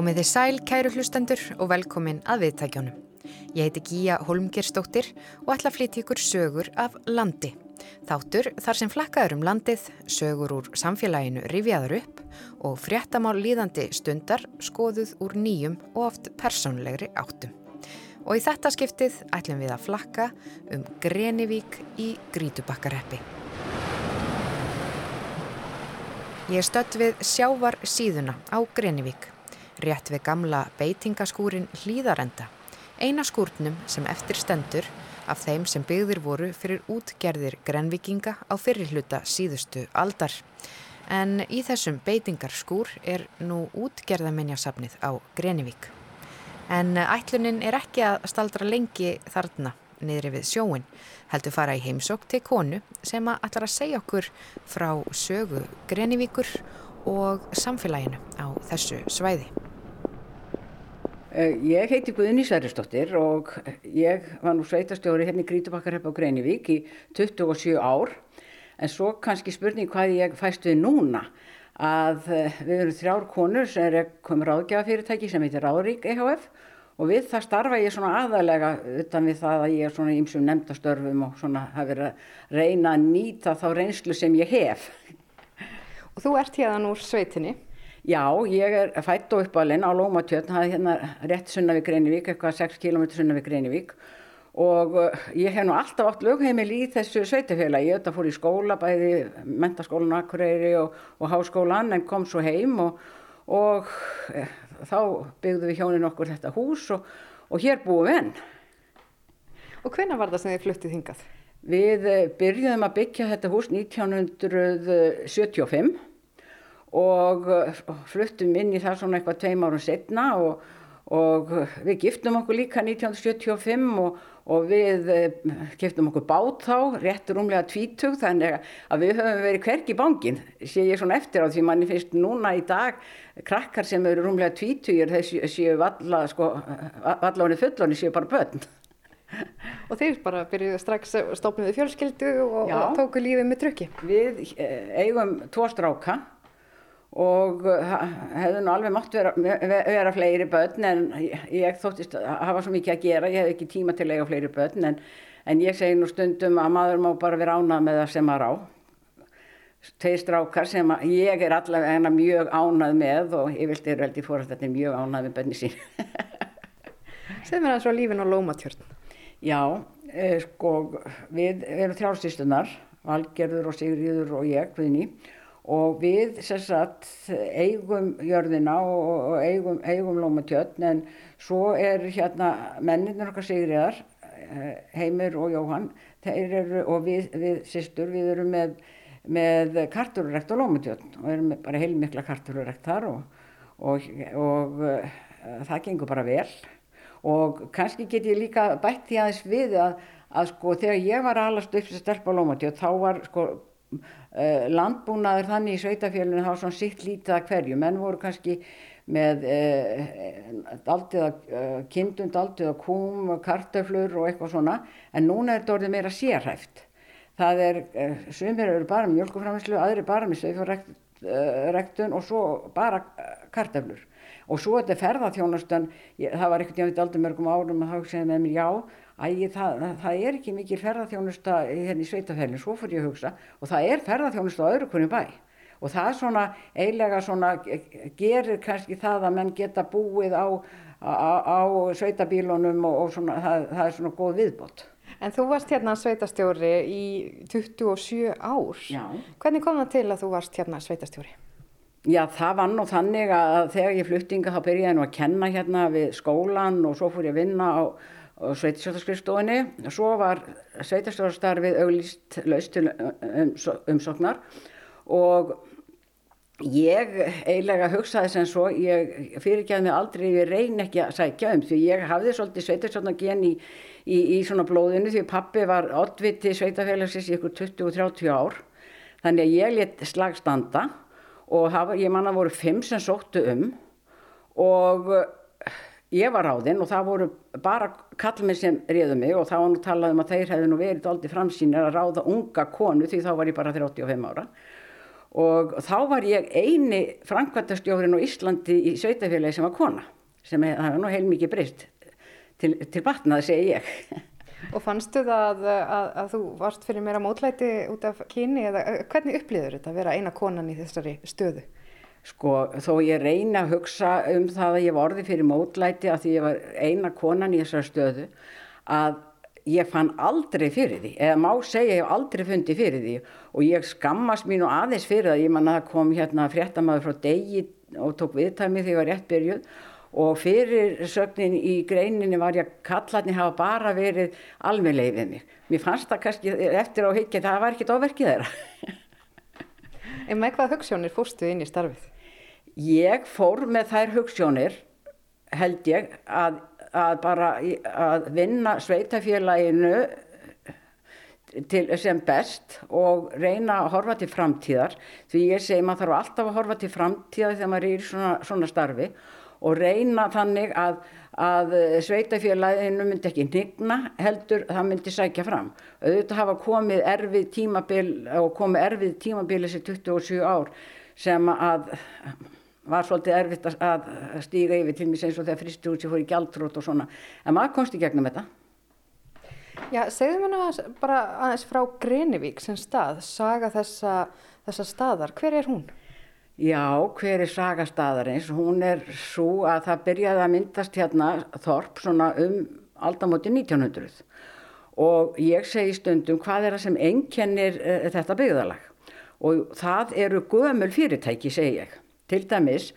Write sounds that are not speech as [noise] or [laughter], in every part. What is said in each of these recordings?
Komið þið sæl, kæru hlustendur og velkomin að viðtækjónum. Ég heiti Gíja Holmgerstóttir og ætla að flytja ykkur sögur af landi. Þáttur þar sem flakkaður um landið, sögur úr samfélaginu rifjaður upp og fréttamál líðandi stundar skoðuð úr nýjum og oft persónlegri áttum. Og í þetta skiptið ætlum við að flakka um Grenivík í Grítubakkareppi. Ég stött við sjávar síðuna á Grenivík, rétt við gamla beitingaskúrin hlýðarenda, eina skúrnum sem eftir stendur af þeim sem byggðir voru fyrir útgerðir Grenvikinga á fyrirluta síðustu aldar. En í þessum beitingarskúr er nú útgerðamenjasafnið á Grenivík. En ætlunin er ekki að staldra lengi þarna niðri við sjóin, heldur fara í heimsók til konu sem að ætlar að segja okkur frá sögu Grenivíkur og samfélaginu á þessu svæði. Eh, Ég heiti Guðni Særistóttir og ég var nú sveitastjóri hérna í Grítubakkarhepp á Greinivík í 27 ár en svo kannski spurning hvað ég fæst við núna að eh, við erum þrjár konur sem er komið ráðgjafafyrirtæki sem heitir Ráðrík EHF og við það starfa ég svona aðalega utan við það að ég er svona ímsum nefndastörfum og svona hafi verið að reyna að nýta þá reynslu sem ég hef. Og þú ert hérna úr sveitinni. Já, ég er fætt og uppalinn á Lómatjörn, það er hérna rétt sunna við Greinivík, eitthvað 6 km sunna við Greinivík og uh, ég hef nú alltaf átt lögheimil í þessu sveitafélagi, ég auðvitað fór í skóla, bæði mentaskólan Akureyri og, og háskólan en kom svo heim og, og eh, þá byggðum við hjónin okkur þetta hús og, og hér búum við enn. Og hvenær var það sem þið fluttið hingað? Við eh, byrjuðum að byggja þetta hús 1975 og eh, fluttum inn í það svona eitthvað tveim árum setna og, og við giftum okkur líka 1975 og, og við giftum okkur bát þá, rétt rúmlega tvítug þannig að við höfum verið hvergi bángin, sé ég svona eftir á því manni finnst núna í dag krakkar sem eru rúmlega tvítugir þessi séu valla, sko, valla honið fulloni séu bara börn. Og þeir bara byrjuðu strax stofnuðu fjölskyldu og, og tóku lífið með trukki. Við eh, eigum tvo stráka og eh, hefðu nú alveg mátt vera, vera fleiri börn en ég, þóttist að hafa svo mikið að gera, ég hef ekki tíma til að eiga fleiri börn en, en ég segi nú stundum að maður má bara vera ánað með það sem maður á. Tveir strákar sem að ég er allavega mjög ánað með og ég vildi er veldi fór að þetta er mjög ánað með börni sín. [laughs] [laughs] Segð mér aðeins frá lífin á Lómatjörn. Já, eh, sko, við erum þrjálfsýstunar, Valgerður og Sigriður og ég, Guðni, og við sagt eigum jörðina og, og eigum, eigum Lómatjörn, en svo er hérna menninir okkar Sigriðar, eh, Heimir og Jóhann, eru, og við, við sýstur, við erum með, með kartururekt á Lómatjörn og erum bara heilmikla kartururekt þar og, og, og uh, það gengur bara vel. Og kannski get ég líka bætt því aðeins við að, að sko þegar ég var alast upp sem stelpa á Lómatjörn þá var sko uh, landbúnaður þannig í sveitafélunum þá svona sitt lítið að hverju. Menn voru kannski með uh, daldið að uh, kindum, daldið að kúm, kartöflur og eitthvað svona en núna er þetta orðið meira sérhæft. Það er, uh, sumir eru bara með mjölkuframislu, aðri bara með sveifurrektun og svo bara kartöflur. Og svo þetta ferðarþjónustan, ég, það var einhvern veginn aldrei mörgum árum að þá segja með mér já, æ, það, það er ekki mikil ferðarþjónusta hérna í sveitafælinn, svo fór ég að hugsa og það er ferðarþjónusta á öðru kunni bæ og það svona eiginlega svona gerir kannski það að menn geta búið á, á, á sveitabílunum og, og svona, það, það er svona góð viðbót. En þú varst hérna sveitastjóri í 27 ár. Já. Hvernig kom það til að þú varst hérna sveitastjóri? Já, það var nú þannig að þegar ég fluttinga þá byrjaði nú að kenna hérna við skólan og svo fór ég að vinna á, á sveitasjóðarskrifstofinni. Svo var sveitasjóðarstarfið auglýst laust til um, umsóknar og ég eiginlega hugsaði sem svo, ég fyrirgeði mig aldrei, ég reyni ekki að sækja um því ég hafði svolítið sveitasjóðargen í, í, í svona blóðinu því pappi var oddviti sveitafélagsins í ykkur 20-30 ár. Þannig að ég let slagstanda og var- ég manna voru fimm sem sóttu um og eh, ég var ráðinn og það voru bara kallmenn sem réðu mig og þá var nú talað um að þeir hefðu nú verið aldrei framsýnir að ráða unga konu því þá var ég bara 35 ára og þá var ég eini framkvæmtastjórin á Íslandi í sveitafélagi sem var kona sem er, það er nú heilmikið breyst til, til batnað segi ég [laughs] Og fannstu það að, að, að þú varst fyrir meira mótlæti út af kyni eða hvernig upplýður þetta að vera eina konan í þessari stöðu? Sko þó ég reyna að hugsa um það að ég var orði fyrir mótlæti að því ég var eina konan í þessari stöðu að ég fann aldrei fyrir því eða má segja ég hef aldrei fundið fyrir því og ég skammast mín og aðeins fyrir það ég manna að kom hérna fréttamaður frá degi og tók viðtæmi þegar ég var rétt byrjuð og fyrir sögnin í greininni var ég að kallarni hafa bara verið almeinlega við mig. Mér fannst það kannski eftir á higgja það var ekkit ofverkið þeirra. [laughs] En með hvað hugssjónir fórstu inn í starfið? Ég fór með þær hugssjónir held ég að, að bara að vinna sveitafélaginu til, sem best og reyna að horfa til framtíðar því ég segi maður þarf alltaf að horfa til framtíðar þegar maður er í svona, svona starfi og reyna þannig að, að sveitafélaginu myndi ekki nigna heldur það myndi sækja fram. Auðvitað hafa komið erfið tímabil og komið erfið tímabil þessi 27 ár sem að var svolítið erfitt að stíga yfir til mig eins og þegar fristúrsi fór í gjaldrót og svona. En maður komst í gegnum þetta. Já, segðu mér náttúrulega bara aðeins frá Grenivík sem stað, saga þessa, þessa staðar. Hver er hún? Já, hver er saga staðarins? Hún er svo að það byrjaði að myndast hérna Þorp svona um aldamóti 1900 og ég segi stundum hvað er það sem ennkennir uh, þetta byggðalag og það eru gömul fyrirtæki segi ég. Til dæmis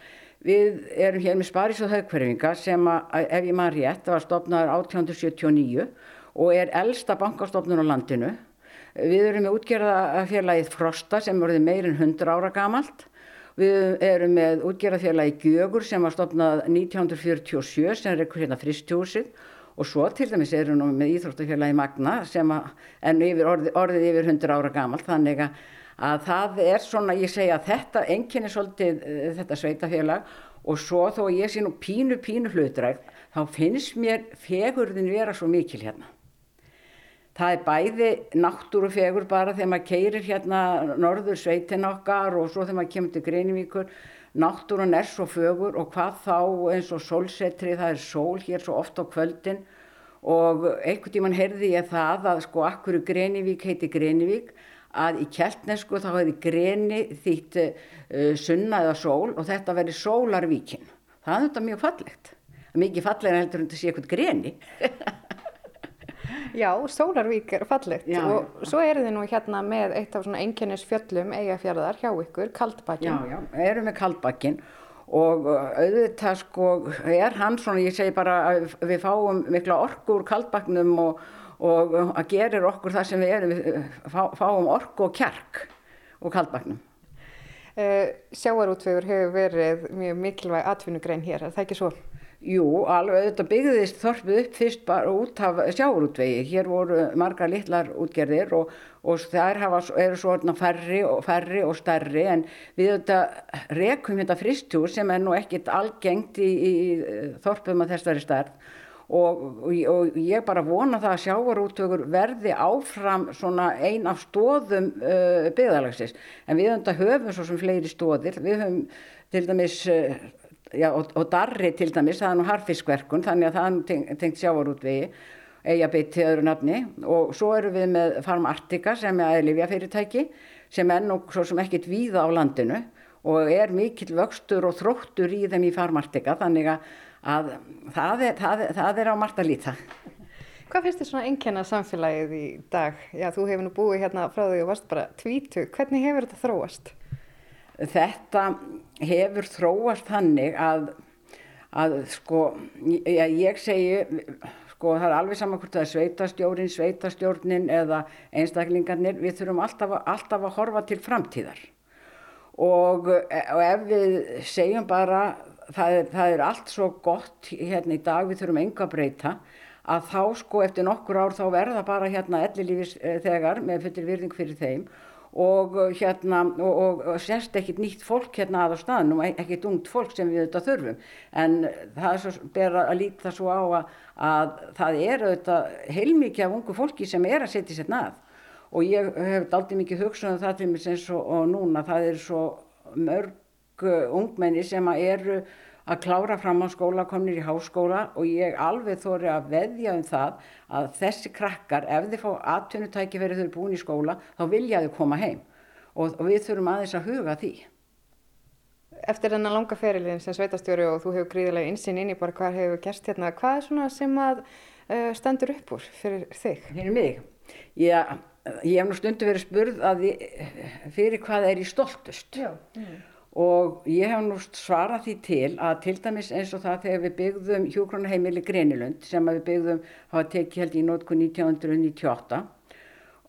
við erum hér með Sparís og Haugverfinga sem að ef ég maður rétt var stopnaður 1879 og er elsta bankastofnun á landinu. Við erum með útgerðafélagið Frosta sem voruð meirinn 100 ára gamalt Við erum með útgerðarfélagi Gjögur sem var stopnað 1947 sem er eitthvað hérna fristjósið og svo til dæmis erum við með Íþróttafélagi Magna sem er orðið, orðið yfir 100 ára gamalt þannig að það er svona, ég segja að þetta enginni svolítið uh, þetta sveitafélag og svo þó ég sé nú pínu pínu hlutrækt þá finnst mér fegurðin vera svo mikil hérna. Það er bæði náttúrufegur bara þegar maður keirir hérna norður sveitin okkar og svo þegar maður kemur til Greinivíkur. Náttúrun er svo fögur og hvað þá eins og sólsetri, það er sól hér svo oft á kvöldin og einhvern tíman heyrði ég það að sko akkur Greinivík heiti Greinivík að í kjeltnesku þá hefði Greni þýtt uh, sunna eða sól og þetta verið sólarvíkin. Það er þetta mjög fallegt. Mikið fallega heldur þetta sé eitthvað Greni. Já, Sólarvík er fallegt já, og já. svo eru þið nú hérna með eitt af svona einkennisfjöllum eigafjörðar hjá ykkur, Kaldbakkin. Já, já, erum við Kaldbakkin og uh, auðvitað sko er hann svona, ég segi bara að við fáum mikla orku úr Kaldbakknum og, og að gerir okkur það sem við erum, við uh, fá, fáum orku og kjark úr Kaldbakknum. Uh, sjáarútvegur hefur verið mjög mikilvæg atvinnugrein hér, er það ekki svo? Jú, alveg þetta byggðist þorpið upp fyrst bara út af sjáurútvegi. Hér voru marga litlar útgerðir og, og þær hafa, eru svona færri og, færri og stærri en við þetta rekum þetta fristjúr sem er nú ekkit algengt í, í þorpum að þessari stærð og, og ég bara vona það að sjáurútvegur verði áfram svona ein af stóðum uh, byggðalagsins. En við þetta höfum svo sem fleiri stóðir. Við höfum til dæmis... Uh, já, og, og darri til dæmis, það er nú harfiskverkun þannig að það er tengt, tengt sjávarútvegi eiga beitt til öðru nafni og svo eru við með Farm Artika sem er aðlifja fyrirtæki sem er nú svo sem ekkit víða á landinu og er mikill vöxtur og þróttur í þeim í Farm Artika þannig að það er, það, það er á margt að líta. Hvað finnst þið svona engjana samfélagið í dag? Já, þú hefur nú búið hérna frá því og varst bara tvítu. Hvernig hefur þetta þróast? Þetta hefur þróast þannig að, að sko, ég, ég segi, sko það er alveg saman hvort það er sveitastjórin, sveitastjórnin eða einstaklingarnir, við þurfum alltaf, alltaf að horfa til framtíðar og, og ef við segjum bara það það er allt svo gott hérna í dag, við þurfum enga að breyta, að þá sko eftir nokkur ár þá verða bara hérna ellilífis þegar með fyrir virðing fyrir þeim og uh, hérna og, og sérst ekkit nýtt fólk hérna að á staðnum ekkit ungt fólk sem við þetta þurfum. En það er svo bera að líta svo á að, að það er auðvitað heilmikið af ungu fólki sem er að setja sér nað. Og ég hef aldrei mikið hugsað um það til mér eins og, og núna það er svo mörg uh, ungmenni sem að eru að klára fram á skóla, komnir í háskóla og ég alveg þóri að veðja um það að þessi krakkar, ef þið fá atvinnutæki fyrir þau búin í skóla, þá vilja þau koma heim og, og við þurfum aðeins að huga því. Eftir þennan langa ferilinn sem sveitastjóri og þú hefur gríðilega insinn inn í bara hvað hefur gerst hérna, hvað er svona sem að uh, stendur upp úr fyrir þig? Fyrir mig? Já, ég hef nú stundu verið spurð að ég, fyrir hvað er ég stoltust? Já. Mm og ég hef nú svarað því til að til dæmis eins og það þegar við byggðum hjókronaheimili Grenilund sem við byggðum hafa tekið held í nótku 1998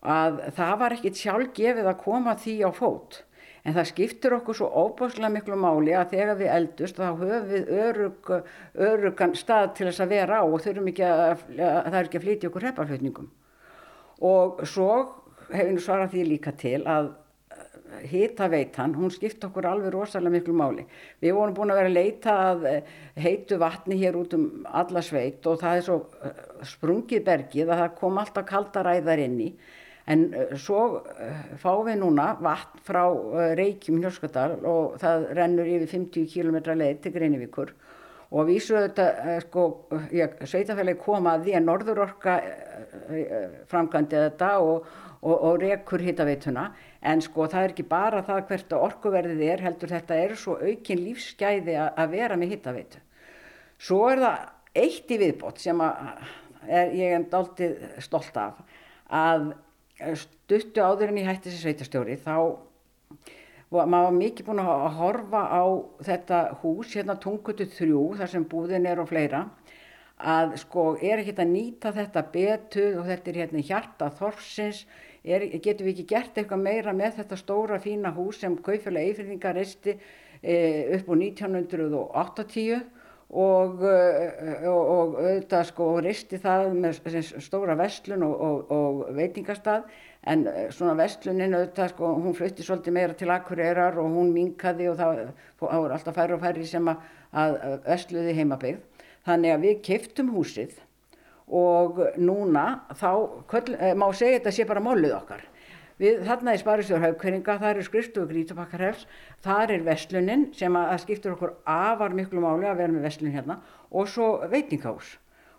að það var ekkit sjálf gefið að koma því á fót. En það skiptir okkur svo óbáslega miklu máli að þegar við eldust þá höfum við örug, örugan stað til þess að vera á og þurfum ekki að, að það er ekki að flytja okkur hreppaflutningum. Og svo hefur nú svarað því líka til að hitaveitan, hún skipt okkur alveg rosalega miklu máli. Við vorum búin að vera að leita að eh, heitu vatni hér út um alla sveit og það er svo eh, sprungið bergið að það kom alltaf kaldaræðar inn í. En eh, svo fáum við núna vatn frá Reykjum Hjörskadal og það rennur yfir 50 km leið til Greinivíkur og við vísu þetta, sko, sveitafélagi koma að því að Norðurorka framkvæmdi þetta og, og, og rekur hittaveituna En sko það er ekki bara það hvert orkuverðið er, heldur þetta er svo aukinn lífsgæði að vera með hittaveitu. Svo er það eitt í viðbót sem er, ég er dáltið stolt af, að stuttu áður en ég hætti þessi sveitastjóri, þá var maður mikið búin að horfa á þetta hús, hérna tungutu þrjú, þar sem búðin er og fleira, að sko er ekki að nýta þetta betur og þetta er hérna hjarta þorsins, er, getum við ekki gert eitthvað meira með þetta stóra fína hús sem Kaufélag Eifirðingar reisti e, upp á 1980 og, e, og, og auðvitað sko reisti það með stóra vestlun og, og veitingastað en e, svona vestlunin auðvitað sko hún flutti svolítið meira til Akureyrar og hún minkaði og það voru alltaf færri og færri sem að, að vestluði heimabegð þannig að við keftum húsið og núna þá köll, eh, má segja þetta sé bara mólið okkar. Við, þarna er Sparisjóður Haugkværinga, það eru skrifstofu Grítubakkarhefs, það er veslunin sem að, að skiptur okkur afar miklu máli að vera með veslun hérna og svo veitingahús.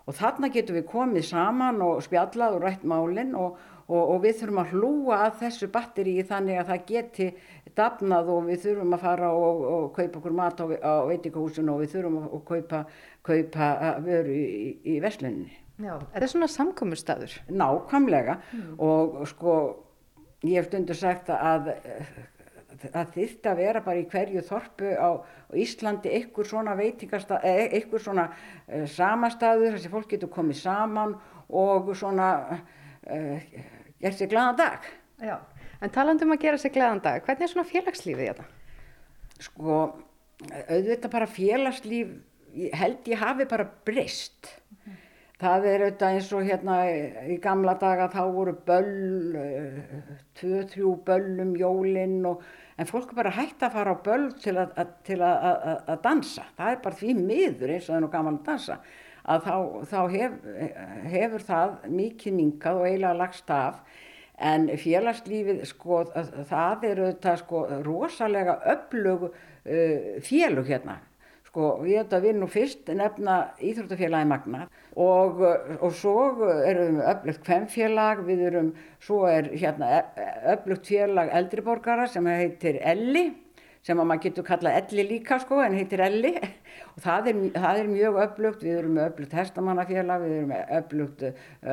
Og þarna getum við komið saman og spjallað og rætt málinn og, og, og við þurfum að hlúa að þessu batteri þannig að það geti dafnað og við þurfum að fara og, og kaupa okkur mat á, á veitingahúsinu og við þurfum að kaupa, kaupa vöru í, í vesluninni. Já, er það svona samkominnstafur? Nákvæmlega mm. og sko ég hef stundur sagt að það þýtti að vera bara í hverju þorpu á Íslandi einhver svona veitingastað, eh, einhver svona samastaður þar sem fólk getur komið saman og svona uh, gert sér glæðan dag. Já, en talandum að gera sér glæðan dag, hvernig er svona félagslífið þetta? Sko, auðvitað bara félagslíf, held ég hafi bara breyst. Mm. Það er auðvitað eins og hérna í gamla daga þá voru böll, tvö, þrjú böllum, jólinn og en fólk bara hægt að fara á böll til að, að, til að, að dansa. Það er bara því miður eins og það er nú gaman að dansa að þá, þá hef, hefur það mikið minkað og eiginlega lagst af. En félagslífið sko það er auðvitað sko rosalega öflug uh, félug hérna. Sko, held að við nú fyrst nefna Íþróttafélagi Magna og, og svo erum við öflugt kvemmfélag, við erum, svo er hérna öflugt félag eldriborgara sem heitir Elli, sem að maður getur kallað Elli líka sko, en heitir Elli og það er, það er mjög öflugt, við erum öflugt hestamannafélag, við erum öflugt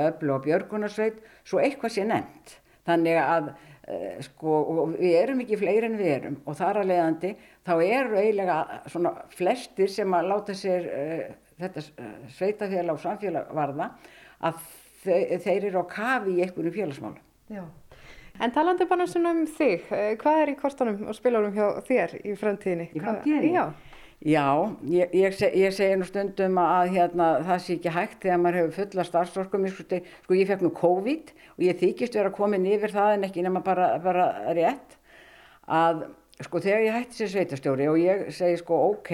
öflugt björgunarsveit, svo eitthvað sé nefnt. Þannig að uh, sko, við erum ekki fleiri en við erum og þar að leiðandi þá eru eiginlega svona flestir sem að láta sér uh, þetta sveitafélag og samfélag varða að þe þeir eru á kafi í einhvern félagsmál. Já. En talandi bara svona um þig, hvað er í kortunum og spilarum hjá þér í framtíðinni? Í framtíðinni? Já. Já, ég, ég, seg, ég segi nú stundum að hérna, það sé ekki hægt þegar maður hefur fulla starfsorkum. Sko, sko ég fekk nú COVID og ég þykist koma inn yfir það en ekki nema bara, bara rétt. Að sko þegar ég hætti sér sveitastjóri og ég segi sko ok,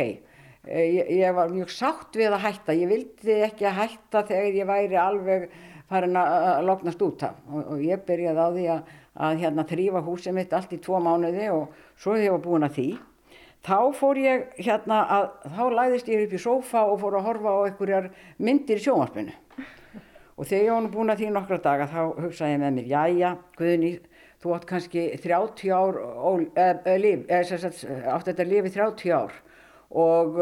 eh, ég, ég var mjög sátt við að hætta. Ég vildi ekki að hætta þegar ég væri alveg farin að loknast út af og, og ég byrjaði á því að, að hérna þrýfa húsið mitt allt í tvo mánuði og svo hefði ég var búin að því. Þá fór ég hérna að þá læðist ég upp í sófa og fór að horfa á einhverjar myndir í sjónvarpinu. Og þegar ég var búin að því nokkra daga þá hugsaði ég með mér, jæja, Guðni þú átt kannski 30 ár eða líf, eða átt þetta lífi 30 ár. Og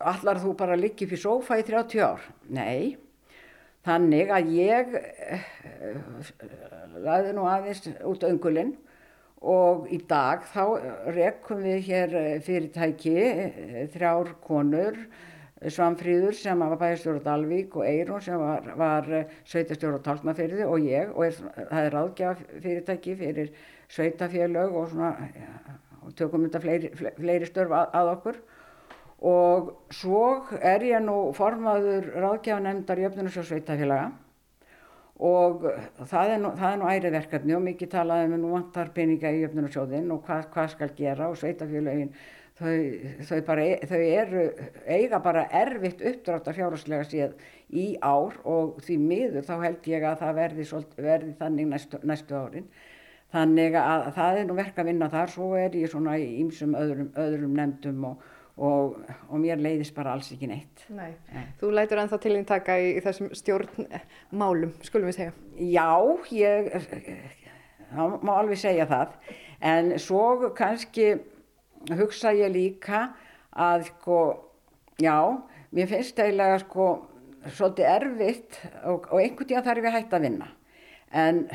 allar þú bara að liggja upp í sófa í 30 ár? Nei, þannig að ég laði nú aðeins út öngulinn og í dag þá rekum við hér fyrirtæki, þrjár konur, Svanfríður sem var bæjarstjóra á Dalvík og Eirún sem var, var sveitastjóra á Tálknafyrði og ég og er, það er ráðgjaf fyrirtæki fyrir sveitafélög og svona ja, og tökum þetta fleiri, fleiri störf að, að okkur og svo er ég nú formaður ráðgjafanemndar í öfnunarsjó sveitafélaga og það er nú, nú ærið verkefni og mikið talaði með um nú vantar peninga í öfnunarsjóðin og hvað, hvað skal gera og sveitafélagin Þau, þau, bara, þau eru, eiga bara erfitt uppdrátt að fjárháslega séð í ár og því miður þá held ég að það verði, verði þannig næstu, næstu árin. Þannig að það er nú verk að vinna þar, svo er ég svona í ýmsum öðrum, öðrum nefndum og, og, og mér leiðist bara alls ekki neitt. Nei. Nei. Þú lætur ennþá til einn taka í, í þessum stjórnmálum, skulum við segja. Já, ég, það má alveg segja það, en svo kannski hugsa ég líka að sko, já, mér finnst eiginlega sko svolítið erfitt og, og einhvern tíðan þarf ég að hætta að vinna. En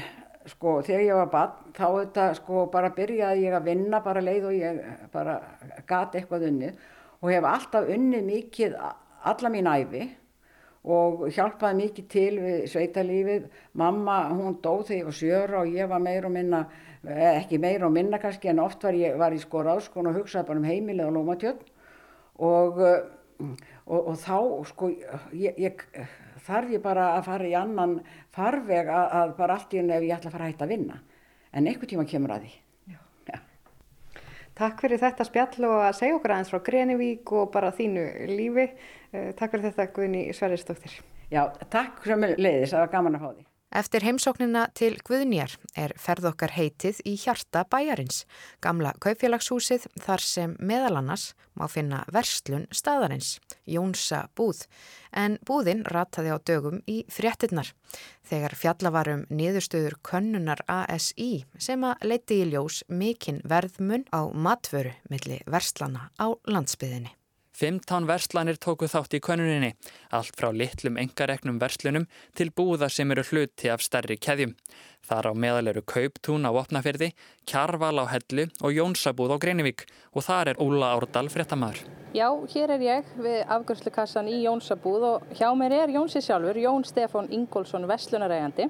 sko þegar ég var bann þá þetta sko bara byrjaði ég að vinna bara leið og ég bara gati eitthvað unnið og hef alltaf unnið mikið alla mín æfi og hjálpaði mikið til við sveitalífið. Mamma hún dóð þegar ég var sjöra og ég var meir og minna Eh, ekki meira og minna kannski en oft var ég var í sko ráðskon og hugsaði bara um heimilið og lómatjörn og, eh, og, og þá sko ég, ég, þarf ég bara að fara í annan farveg að, að bara allt í henni ef ég ætla að fara að hætta að vinna en einhver tíma kemur að því. Takk fyrir þetta spjall og að segja okkur aðeins frá Grenivík og bara þínu lífi. Eh, Takk fyrir þetta Guðni Sverrisdóttir. Já, takk sem leiðis, það var gaman að fá því Eftir heimsóknina til Guðnýjar er ferð okkar heitið í hjarta bæjarins, gamla kaupfélagshúsið þar sem meðal annars má finna verslun staðarins, Jónsa búð, en búðin rataði á dögum í fréttinnar. Þegar fjallavarum niðurstöður könnunar ASI sem að leiti í ljós mikinn verðmun á matvöru milli verslana á landsbyðinni. Fimmtán verslanir tóku þátt í könuninni, allt frá litlum engareknum verslunum til búða sem eru hluti af stærri keðjum. Þar á meðal eru Kauptún á Opnafyrði, Kjarval á Hellu og Jónsabúð á Greinivík og þar er Óla Árdal fréttamaður. Já, hér er ég við afgjörslukassan í Jónsabúð og hjá mér er Jónsi sjálfur, Jón Stefán Ingólfsson, vestlunarægandi.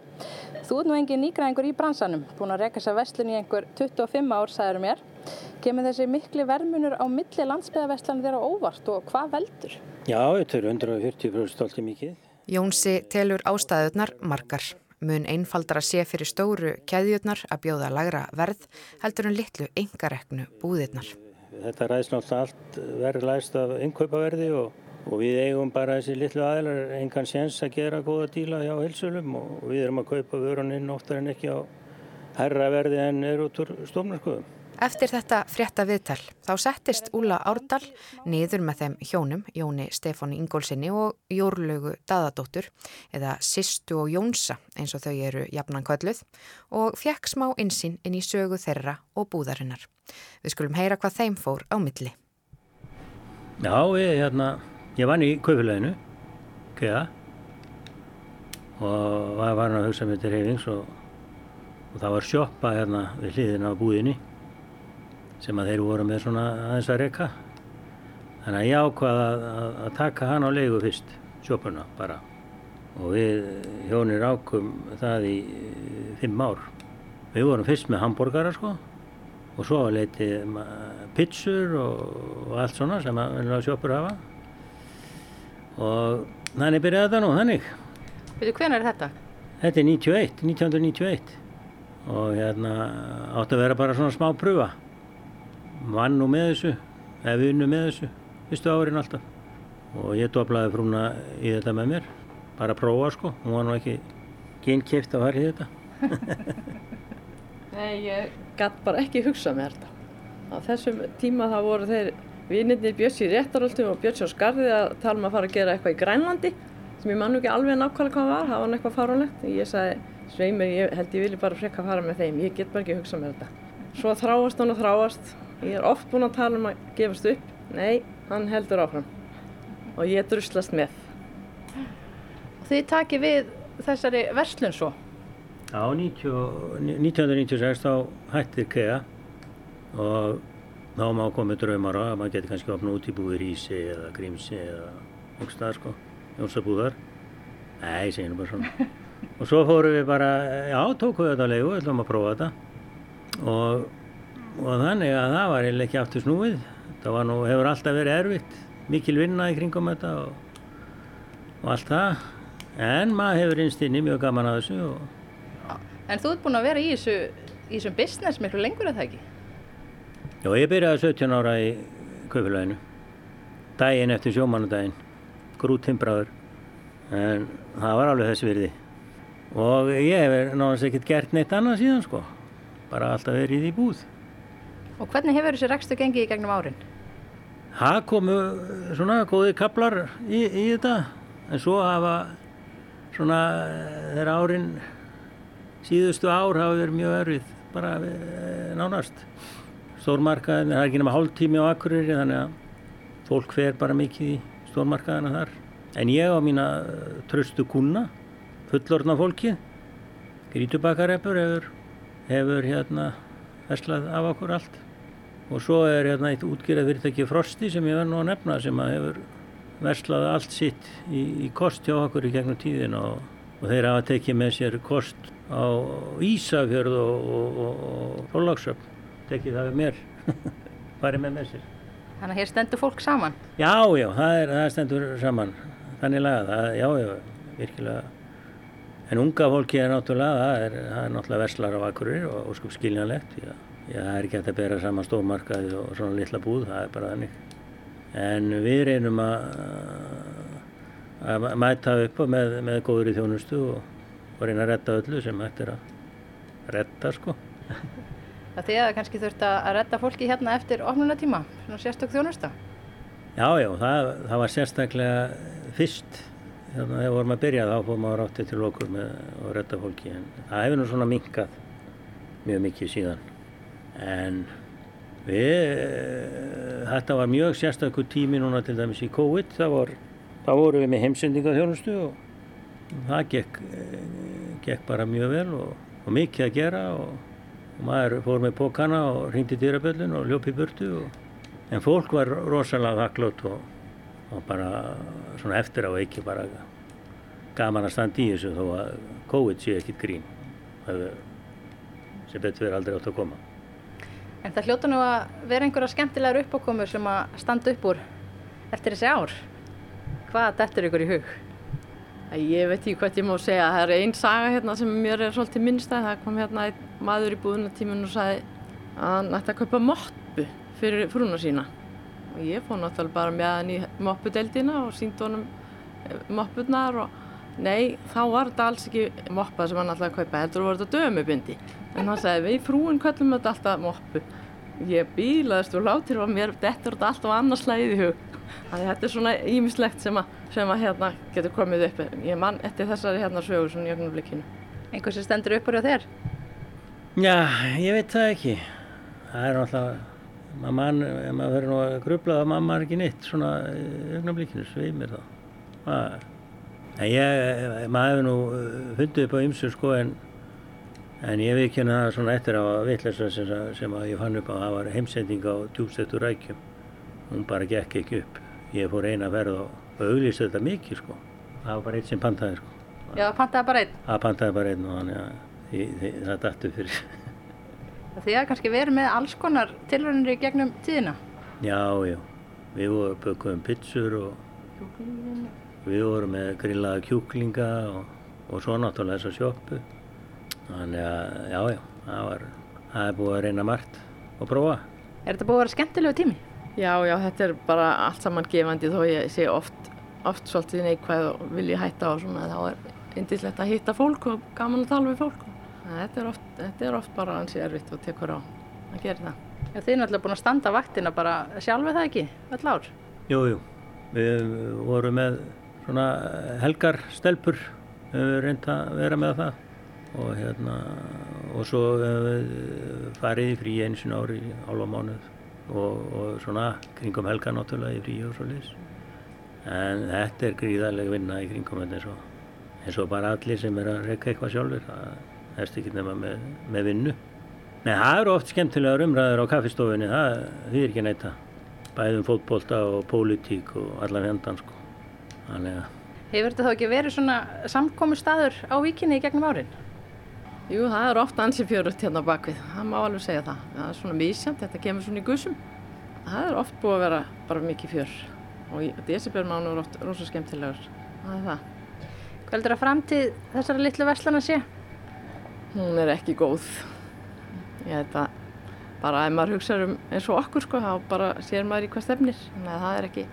Þú ert nú engin nýgræðingur í bransanum, búin að reyka þessa vestlun í einhver 25 ár, sagður mér. Kemur þessi mikli vermunur á milli landsbyðavestlan þeirra óvart og hvað veldur? Já, þetta er 140% stolti mikið. Jónsi telur ástæðunar margar. Mun einfaldar að sé fyrir stóru keðjurnar að bjóða lagra verð heldur en litlu engareknu búðirnar. Þetta ræðst náttúrulega allt verið læst af innkaupaverði og, og við eigum bara þessi litlu aðlar engan séns að gera góða díla hjá hilsulum og við erum að kaupa vöruninn oftar en ekki á herra verði en er út úr stofnarskoðum. Eftir þetta frétta viðtal þá settist Úla Árdal niður með þeim hjónum, Jóni Stefáni Ingólsinni og Jórlögu Dadadóttur eða Sistu og Jónsa eins og þau eru jafnan kvölluð og fekk smá insýn inn í sögu þeirra og búðarinnar. Við skulum heyra hvað þeim fór á milli. Já, ég, hérna, ég vann í kaupilaginu, keiða og var hann að hugsa með til reyfings og, og það var sjoppa hérna við hliðina á búðinni sem að þeir voru með svona aðeins að reyka þannig að ég ákvaða að, að taka hann á leigu fyrst sjópuna bara. Og við hjónir ákum það í fimm ár. Við vorum fyrst með hambúrgara sko. Og svo leiti pizzur og, og allt svona sem að sjópur hafa. Og þannig byrjaði þetta nú þannig. Veitu hvernig er þetta? Þetta er 91, 1991 og hérna átti að vera bara svona smá pröfa vann nú með þessu, eða við unnum með þessu fyrstu árin alltaf og ég doblaði frúna í þetta með mér bara að prófa sko, hún var nú ekki kynkeift að fara í þetta. [laughs] Nei, ég gætt bara ekki hugsað með þetta. Á þessum tíma þá voru þeir vinnirnir Björns í réttaröldu og Björns á skarði að tala um að fara að gera eitthvað í Grænlandi sem ég mann ekki alveg nákvæmlega hvað var, það var eitthvað fáránlegt. Ég sagði, sveimir, ég held ég vilji bara frekka fara með þeim, ég get bara ekki hugsað með þetta. Svo þráast hann og þráast, ég er oft búin að tala um að gefast upp, nei, hann heldur áfram og ég druslast með. Þið takir við þessari verslun svo? Já, 90, 1996 þá hættir KEA og þá má komið draumar að maður geti kannski opna út í búið Rísi eða Grímsi eða einhverstað sko, Jónsabúðar. Nei, segjum bara svona. [laughs] og svo fórum við bara, já, tókum við þetta leiðu, ætlum að prófa þetta og, og þannig að það var eiginlega ekki aftur snúið. Það var nú, hefur alltaf verið erfitt, mikil vinna í kringum þetta og, og allt það. En maður hefur einst inni mjög gaman að þessu og En þú ert búin að vera í þessu, í þessum business miklu lengur en það ekki? Já, ég byrjaði 17 ára í kaupilvæginu. Dægin eftir sjómanudaginn. Grút timbraður. En það var alveg þessi virði. Og ég hef náttúrulega ekkert gert neitt annað síðan sko. Bara alltaf verið í búð. Og hvernig hefur þessi rekstu gengið í gegnum árin? Það komu svona góði kaplar í, í þetta. En svo hafa svona þeirra árin síðustu ár hafa verið mjög örfið. Bara eh, nánast stórmarkaðin, það er ekki nema hálf tími á Akureyri þannig að fólk fer bara mikið í stórmarkaðina þar. En ég á mína eh, tröstu kuna, fullorna fólkið, grítubakareppur hefur, hefur hérna verslað af okkur allt. Og svo er hérna eitt útgerað fyrirtæki Frosti sem ég verð nú að nefna sem að hefur verslað allt sitt í, í kost hjá okkur í gegnum tíðin og, og þeir hafa tekið með sér kost á Ísafjörð og, og, og Rólagsöfn tekið það við mér. [laughs] Farið með með sér. Þannig að hér stendur fólk saman? Já, já, það, er, það stendur saman. Þannig laga, það, já, já, virkilega. En unga fólki er náttúrulega það er, það er náttúrulega verslar á Akureyri og, og sko skiljanlegt já, já, það er ekki hægt að bera saman stórmarkaði og svona litla búð, það er bara þannig. En við reynum að að mæta upp með, með góður í þjónustu og, og reyna að redda öllu sem hægt er að redda sko. [laughs] Það þið að kannski þurft að redda fólki hérna eftir opnunatíma, svona sérstök þjónusta? Já, já, það, það var sérstaklega fyrst að þegar vorum að byrja þá fórum að rátti til okkur með að redda fólki en það hefur nú svona minkað mjög mikið síðan en við þetta var mjög sérstaklega tími núna til dæmis í COVID. Það vor, þá vorum við með heimsendinga þjónustu og það gekk, gekk bara mjög vel og, og mikið að gera og og maður fór með pókana og hrýndi dýraböllin og ljópi burtu og... en fólk var rosalega þakklátt og, bara svona eftir á ekki bara gaman að standa í þessu þó að COVID sé ekkit grín. Sem betur verið aldrei átt að koma En það hljóta nú að vera einhverja skemmtilegar uppákomur sem að standa upp úr eftir þessi ár. Hvað dettur ykkur í hug? Ég veit ekki hvað ég má segja, það er einn saga hérna sem mér er svolítið minnstæð, það kom hérna maður í búðunatíminu og sagði að hann ætti að kaupa moppu fyrir frúna sína. Og ég fóð náttúrulega bara með hann í moppudeldina og sínd honum moppurnar og nei, þá var þetta alls ekki moppa sem hann að kaupa, heldur voru þetta dömubindi. En hann sagði við frúin kallum þetta alltaf moppu. Ég bílaðist og látir og mér dettur þetta alltaf annars slæðið í hug. Þannig að þetta er svona ímislegt sem að, sem að hérna getur komið upp. Ég mann eftir þessari hérna sögur svona í ögnum blikinu Einhver sem stendur upp úr á þér? Já, ég veit það ekki. Það er náttúrulega mann, ef maður verður nú að grubla þá mann maður ekki nýtt svona í ögnum blikinu sveimir þá en ég, maður hefur nú fundið upp á ymsu sko en En ég hérna það svona eftir á vittlesa sem, sem að ég fann upp á, það var heimsending á djúbstöttur rækjum. Hún bara gekk ekki upp. Ég fór eina ferð og auglýst þetta mikið sko. Það var bara eitt sem pantaði sko. Já, pantaði bara einn? Það pantaði bara einn og þannig að það dættu fyrir. [laughs] Þið hafa kannski verið með alls konar tilröðinir í gegnum tíðina? Já, já. Við vorum bökuðum pizzur og. Við vorum með grillaða kjúklinga og, og svo náttúrulega þessa sjóppu. Þannig að, já, já, það, var, það er búið að reyna margt og prófa. Er þetta búið að vera skemmtilegu tími? Já, já, þetta er bara allt saman gefandi þó ég sé oft, oft svolítið neikvæð og vilji hætta á svona, þá er, indislegt að hitta fólk og gaman að tala við fólk. Þetta er oft, þetta er oft bara ansi erfitt og tekur á að gera það. Já, þið er náttúrulega búin að standa vaktina bara sjálfið það ekki, öll ár. Jú, jú, við vorum með svona helgar stelpur, við reynda að vera með það. Og hérna og svo farið í frí einu sinna ári í hálfa mánuð. Og, og svona kringum helgar náttúrulega í frí og svo liðs en þetta er gríðarlega vinna í kringum þetta eins og, eins og bara allir sem er að reyka eitthvað sjálfur það erst ekki nema með, með vinnu. Nei, það eru oft skemmtilegar umræður á kaffistofunni, það þýðir ekki að. Bæðum fótbolta og pólitík og allar hendan sko. Þannig að... Hefur þetta þá ekki verið svona samkomi staður á vikinni í gegnum árin? Jú, það er ofta ansið fjörutt hérna bakvið, það má alveg segja það. Það er svona mísjönd, þetta kemur svona í gusum. Það er oft búið að vera bara mikið fjör og desibjörnmánu er oft rosa skemmtilegar. Það er það. Hvað heldur að framtíð þessara litlu verslana sé? Hún er ekki góð. Ég held að bara ef maður hugsa um eins og okkur sko, þá bara sér maður í hvað stefnir. Þannig að það er ekki,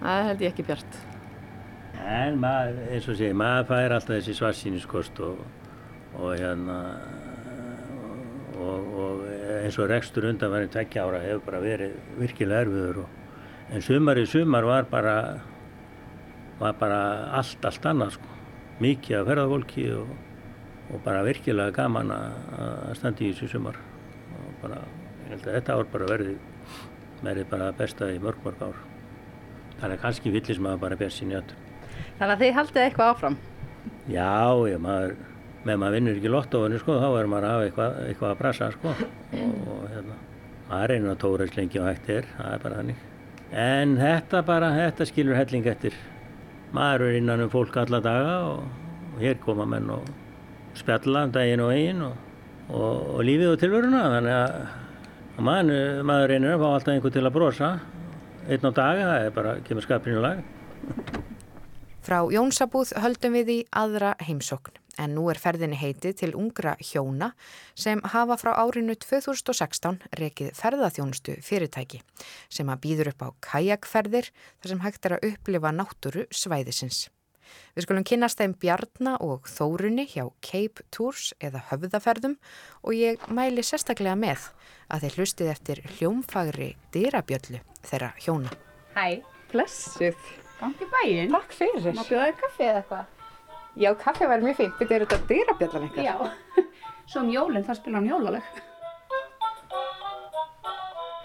það held ég ekki bjart. En maður, eins og sé, maður fær alltaf þessi svarsýniskost og, og hérna og, og eins og rekstur undan verið tveggja ára hefur bara verið virkilega erfiður og, en sumarið sumar var bara var bara allt, allt annað sko. Mikið af ferðarvolki og, og bara virkilega gaman að standa í þessu sumar. Og bara, ég held að þetta ár bara verði verði bara besta í mörg mörg ár. Þannig að kannski villis maður bara best sín í öll Þannig að þið haldið eitthvað áfram? Já, já, maður með maður vinnur ekki lottóinu sko, þá er maður að hafa eitthvað, eitthvað að brasa sko. Og, og hérna, maður reynir að tóra eins lengi og hægt er, það er bara þannig. En þetta bara, þetta skilur helling eftir. Maður er innan um fólk alla daga og, og hér koma menn og spjalla um daginn og eigin og, og lífið og tilvöruna þannig að maður, maður reynir að fá alltaf einhver til að brosa einn á daga, það er bara, kemur skapinu lag Frá Jónsabúð höldum við í aðra heimsókn en nú er ferðinni heitið til ungra hjóna sem hafa frá árinu 2016 rekið ferðaþjónustu fyrirtæki sem að býður upp á kajakferðir þar sem hægt er að upplifa náttúru svæðisins. Við skulum kynast þeim Bjarnar og Þórunni hjá Cape Tours eða höfðaferðum og ég mæli sérstaklega með að þeir hlustið eftir hljómfagri dyrabjöllu þeirra hjóna. Hæ, blessuð. Gangi bæinn. Takk fyrir. Má bjóða þér kaffi eða eitthvað? Já, kaffi væri mjög fínt. Þetta er þetta dyrabjallan eitthvað. Já. [laughs] Svo um jólinn þá spila hann jólaleg.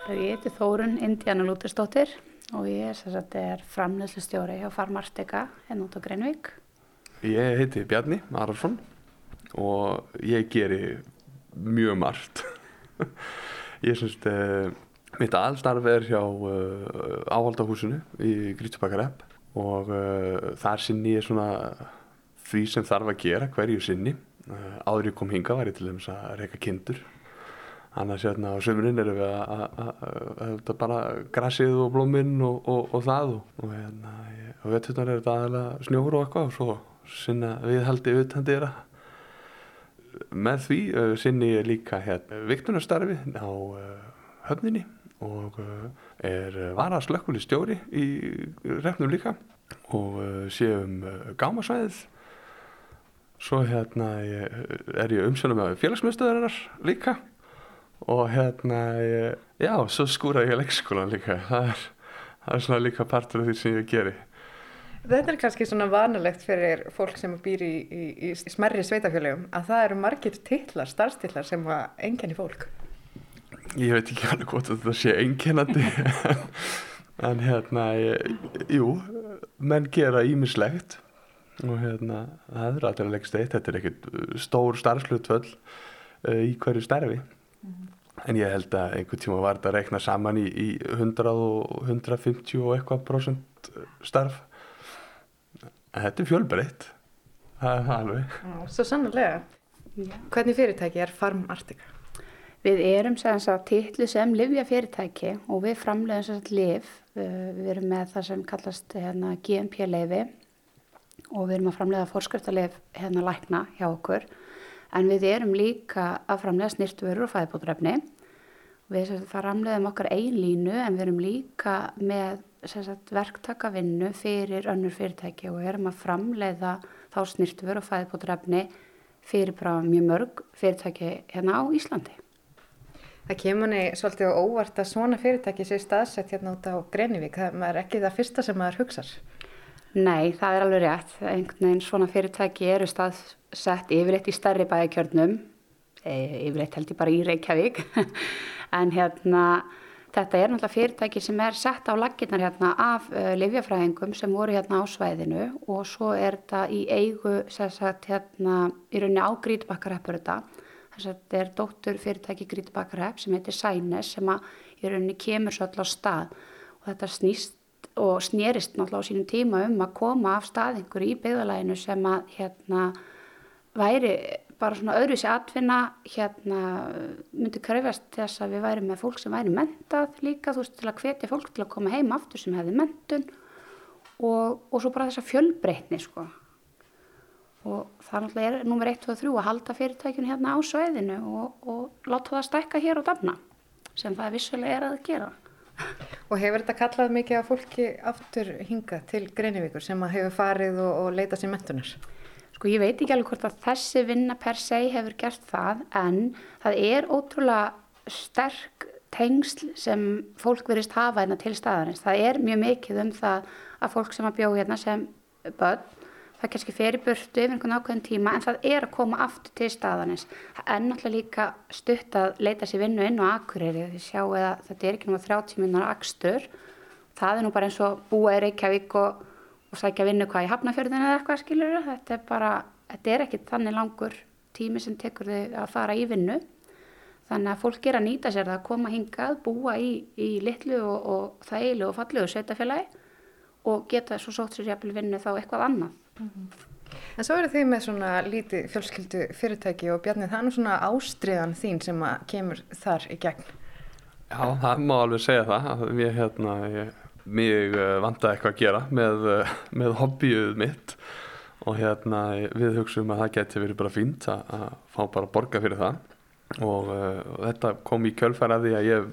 Ég heiti Þórun Indiana Lútersdóttir og ég er, er framleðslustjóri hjá Farmarteka hérna út á Greinvík. Ég heiti Bjarni Ararsson og ég geri mjög margt. [laughs] ég syns að mitt allstarf er hjá uh, áhaldahúsinu í Grítubakarepp og uh, þar sinni ég svona því sem þarf að gera hverju sinni. Uh, áður ég kom hinga var ég til dæmis að reyka kindur. Annars hérna á sömurinn erum við að bara grassið og blóminn og, og, og það og, hérna og vetturnar er þetta aðalega snjóður og eitthvað og svo sinna viðhaldi utandira með því uh, sinni ég líka hérna viktunarstarfi á uh, höfninni og uh, er varaslökkuli stjóri í refnum líka. Og séum gámasvæðið. Svo hérna er ég umsönum með félagsmyndstöðarinnar líka. Og hérna já, svo skúraði ég leikskólan líka. [laughs] Það er, það er svona líka partur af því sem ég geri. Þetta er kannski svona vanalegt fyrir fólk sem býr í, í, í smerri sveitafjölegum að það eru margir tillar, starfstillar sem að enginni fólk Ég veit ekki alveg hvort þetta sé enginnandi [laughs] en hérna ég, jú, menn gera ímislegt og hérna það er alltaf leikst eitt, þetta er ekkert stór starfslutvöll uh, í hverju starfi. En ég held að einhvern tíma var þetta að rekna saman í, í 100 og 150 og eitthvað prosent starf. En þetta er fjölbreytt. Það er alveg. Svo sannlega, hvernig fyrirtæki er Farm Artika? Við erum tillu sem livja fyrirtæki og við framlegum sér liv, við erum með það sem kallast hérna, GMP-leifi og við erum að framlega fórskriftalif hérna lækna hjá okkur en við erum líka að framlega snirtverur og fæðbótrefni við framlegum okkar ein línu en við erum líka með sagt, verktakavinnu fyrir önnur fyrirtæki og erum að framleiða þá snirtuver og fæðbótrefni fyrir mjög mörg fyrirtæki hérna á Íslandi. Það kemur niður svolítið og óvart að svona fyrirtæki sé staðsett hérna út á Greinivík. Það er ekki það fyrsta sem maður hugsar. Nei, það er alveg rétt. Einhvern veginn svona fyrirtæki eru staðsett yfirleitt í stærri bæjarkjörnum, e, yfirleitt held ég bara í Reykjavík, [laughs] en hérna þetta er náttúrulega fyrirtæki sem er sett á laginnar hérna af uh, livjafræðingum sem voru hérna á svæðinu og svo er þetta í eigu, sagt, hérna í rauninni á Grítbakkarheppur þetta þetta er dóttur fyrirtæki Grítbakkarhepp sem heitir Sænes sem að í rauninni kemur svo alltaf stað. Og þetta snýst og snýrist náttúrulega á sínum tíma um að koma af staðingur í byggðalæginu sem að hérna væri bara svona öðru sér atvinna hérna myndi krefast þess að við væri með fólk sem væri mentað líka þú veist til að hvetja fólk til að koma heim aftur sem hefði mentun og, og svo bara þessa fjölbreytni sko og það náttúrulega er nummer 1, 2 og 3 að halda fyrirtækjun hérna á sveiðinu og, og láta það stækka hér á dafna sem það vissulega er að gera Og hefur þetta kallað mikið af fólki aftur hinga til Greinivíkur sem að hefur farið og, og leita sér mentunar? Sko ég veit ekki alveg hvort að þessi vinna per se hefur gert það en það er ótrúlega sterk tengsl sem fólk verist hafa hérna til staðarins. Það er mjög mikið um það að fólk sem að bjóð hérna sem börn, það kannski fer í burtu yfir einhvern ákveðin tíma en það er að koma aftur til staðarins. Það er náttúrulega líka stutt að leita sér vinnu inn á Akureyri því sjáu að þetta er ekki náttúrulega 30 minnar akstur. Það er nú bara eins og búa í Reykjavík og og sækja vinnu hvað í hafnafjörðinu eða eitthvað skilur þetta er bara, þetta er ekki þannig langur tími sem tekur þau að fara í vinnu þannig að fólk er að nýta sér það að koma hingað, búa í, í litlu og, og þægilu og fallegu sveitafélagi og geta svo sótt sér jafnvel vinnu þá eitthvað annað mm -hmm. En svo eru þið með svona lítið fjölskyldu fyrirtæki og Bjarni það er nú svona ástriðan þín sem að kemur þar í gegn Já, það má alveg segja það við hérna, ég mig uh, vantaði eitthvað að gera með, uh, með hobbyuð mitt og hérna við hugsaum að það geti verið bara fínt að, fá bara borga fyrir það og uh, þetta kom í kjölfæra því að ég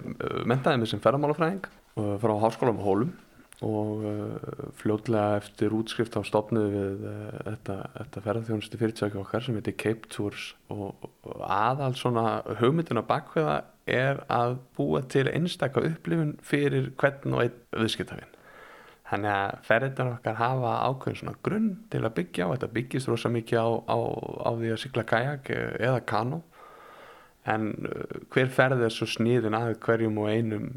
mentaði mig sem ferramálafræðing frá háskóla um hólum og fljóðlega eftir útskrift á stopnu við þetta, þetta ferðarþjónustu fyrirtæki okkar sem heitir Cape Tours og aðal svona hugmyndina bakveða er að búa til einstakka upplifun fyrir hvern og einn viðskiptafinn. Þannig að ferðarnar okkar hafa ákveðin svona grunn til að byggja á, þetta byggist rosa mikið á, á, á því að sykla kajak eða kano en hver ferð er svo sníðin að hverjum og einum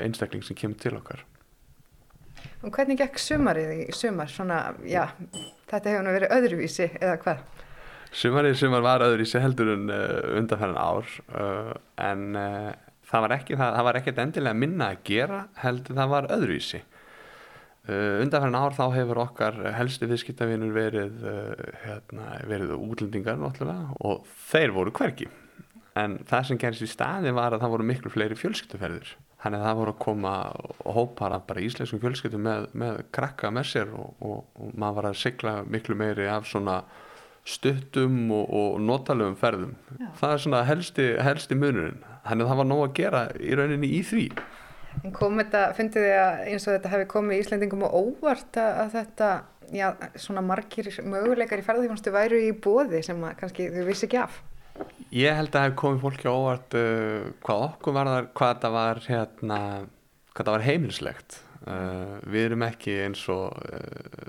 einstakling sem kemur til okkar. Og hvernig gekk sumarið í sumar? Svona, já, þetta hefur nú verið öðruvísi eða hvað? Sumarið sumar var öðru í sig heldur en uh, undanfæran ár uh, en uh, það var ekki það, það var ekkert endilega minna að gera heldur það var öðru í sig. Uh, undanfæran ár þá hefur okkar helsti viðskiptavinur verið, hérna, verið útlendingar náttúrulega og þeir voru hverki. En það sem gerist í staði var að það voru miklu fleiri fjölskyttuferðir. Þannig að það voru að koma og hópa bara íslenskum fjölskyttu með, með krakka með sér og, og, og maður var að sigla miklu meiri af svona stuttum og, og notalöfum ferðum. Já. það er svona helsti, helsti munurinn. Þannig að það var nóg að gera í rauninni í því. En kom þetta, fundið þið að eins og þetta hefði komið í Íslandingum og óvart að þetta, já, svona margir möguleikar í ferðarþjónustu væru í bóði sem að kannski þau vissi ekki af Ég held að það hefði komið fólki óvart uh, hvað okkur var þar, hvað það var hérna, var heimilslegt Uh, við erum ekki eins og uh,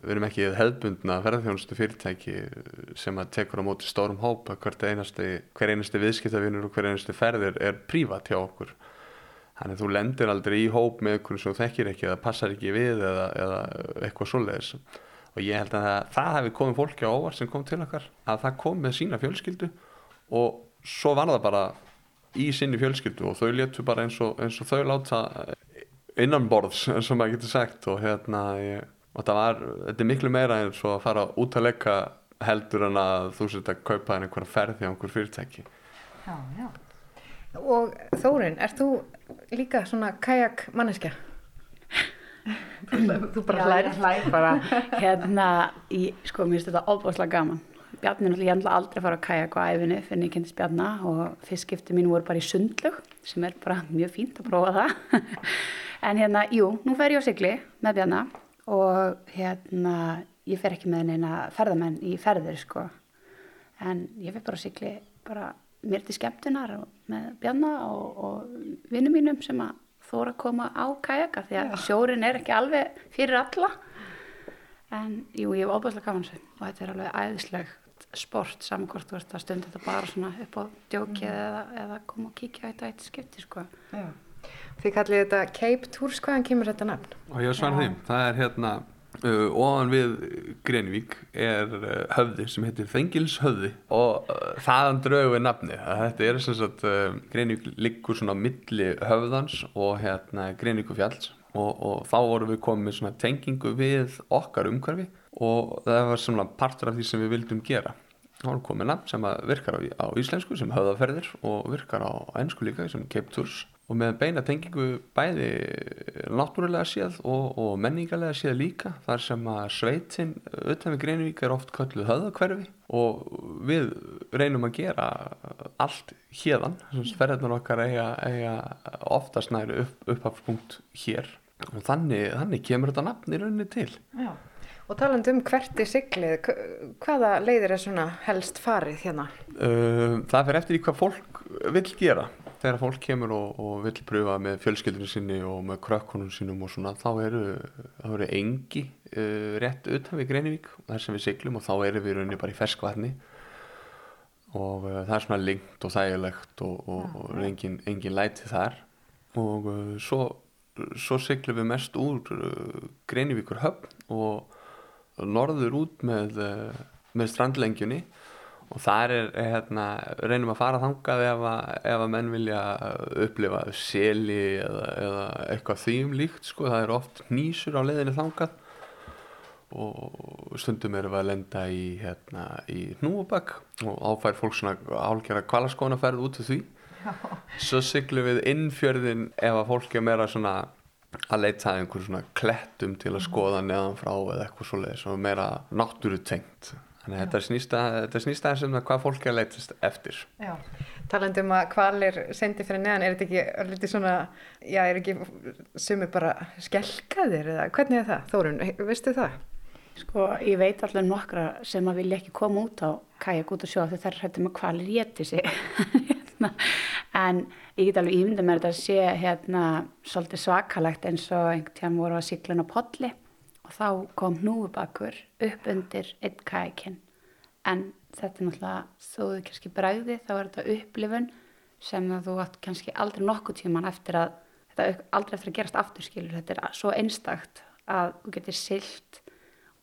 við erum ekki hefðbundna ferðarþjónustu fyrirtæki sem að tekur á móti stórum hóp hver einasti, einasti viðskiptavinur og hver einasti ferðir er prívat hjá okkur. Þannig að þú lendir aldrei í hóp með einhvern sem þú þekkir ekki eða passar ekki við eða, eða eitthvað svoleiðis. Og ég held að það, það hefði komið fólki á óvart sem kom til okkar að það kom með sína fjölskyldu og svo var það bara í sinni fjölskyldu og þau letu bara eins og, eins og þau láta innanborðs [laughs] eins og maður getur sagt. Og hérna ég, og var, þetta er miklu meira eins og að fara út að leggja heldur en að þú setja að kaupa einhverja ferði á einhver fyrirtæki. Já, já. Og Þórin, er þú líka svona kajak manneskja? þú bara hlæri hlæri bara hérna, í, sko mér finnst þetta óbúslega gaman Bjarni náttúrulega ég ætla aldrei að fara að kajak á æfinu fyrir ég kynntist Bjarna og fyrst skipti mín voru bara í sundlög sem er bara mjög fínt að prófa það. [laughs] En hérna, jú, nú fer ég á sigli með Bjarnar og hérna ég fer ekki með neina ferðamenn í ferðir sko. En ég fer bara að sigli bara mér til skemmtunar með bjanna og, og vinnum mínum sem að þóra að koma á kajaka því að sjórin er ekki alveg fyrir alla. En jú, ég hef óbæðslega gaman þessu og þetta er alveg æðislegt sport saman hvort þú ert að stunda þetta bara svona upp á djókið mm. eða, eða koma og kíkja þetta eitt skipti sko Já. Þið kallið þetta Cape Tours, hvaðan kemur þetta nafn? Og ég svar því, það er hérna uh, ofan við Greinvík er uh, höfði sem heitir Þengilshöfði og uh, þaðan draugu við nafni þetta er sem sagt, uh, Greinvík liggur svona milli höfðans og hérna Greinvíkufjalls og, og þá vorum við komið með svona tengingu við okkar umhverfi og það var svona partur af því sem við vildum gera nafn sem virkar á, á íslensku sem höfðaferðir og virkar á ennsku líka sem Cape Tours. Og með beina tengingu bæði náttúrulega séð og, og menningarlega séð líka þar sem að sveitin utan við Greinvík er oft kölluð höðakverfi og við reynum að gera allt hérðan, ferðarnar okkar eiga, eiga oftast næri upp, upphafspunkt hér. Og þannig, þannig kemur þetta nafn í rauninni til. Já. Og taland um hvert er siglið hvaða leiðir er svona helst farið hérna? Það fyrir eftir í hvað fólk vil gera. Þegar fólk kemur og, og vil pröfa með fjölskyldinu sinni og með krökkunum sinum og svona þá eru, eru engi uh, rétt utan við Greinivík þar sem við siglum og þá eru við rauninni bara í ferskvarni og uh, það er svona lengt og þægilegt og, og, og engin, engin læti þar. Og uh, svo, svo siglum við mest úr Greinivíkur höfn og norður út með, uh, með strandlengjunni og þar er, hérna, reynum að fara þangað ef að, ef að menn vilja upplifa seli eða, eða eitthvað þým líkt sko, það er oft nýsur á leðinu þangað og stundum erum við að lenda í, hérna, í hnúabögg og áfær fólk svona álgjara kvalaskónaferð út af því Já. svo syklum við innfjörðin ef að fólk er meira svona að leita einhver svona klettum til að skoða neðan frá eða eitthvað svoleiðis og meira náttúrutengt Þannig að þetta snýst aðeins um hvað fólk er að leytast eftir. Já, talandu um að kvalir sendi fyrir neðan, er þetta ekki alveg svona, já, er ekki sumi bara skelkaðir eða hvernig er það? Þórun, veistu það? Sko, ég veit allir nokkra sem að vilja ekki koma út á kajak út og sjá því það er hættið með kvalir géti sig. [laughs] En ég get alveg ímynda með þetta að sé hérna svolítið svakalegt eins og einhvern tíðan voru að inn á podli og þá kom hnúubakur upp undir einn kækin en þetta er náttúrulega þó þú kannski bræði þá er þetta upplifun sem þú átt kannski aldrei nokkuð tíman eftir að þetta aldrei eftir að gerast aftur skilur. Þetta er svo einstakt að þú getur silt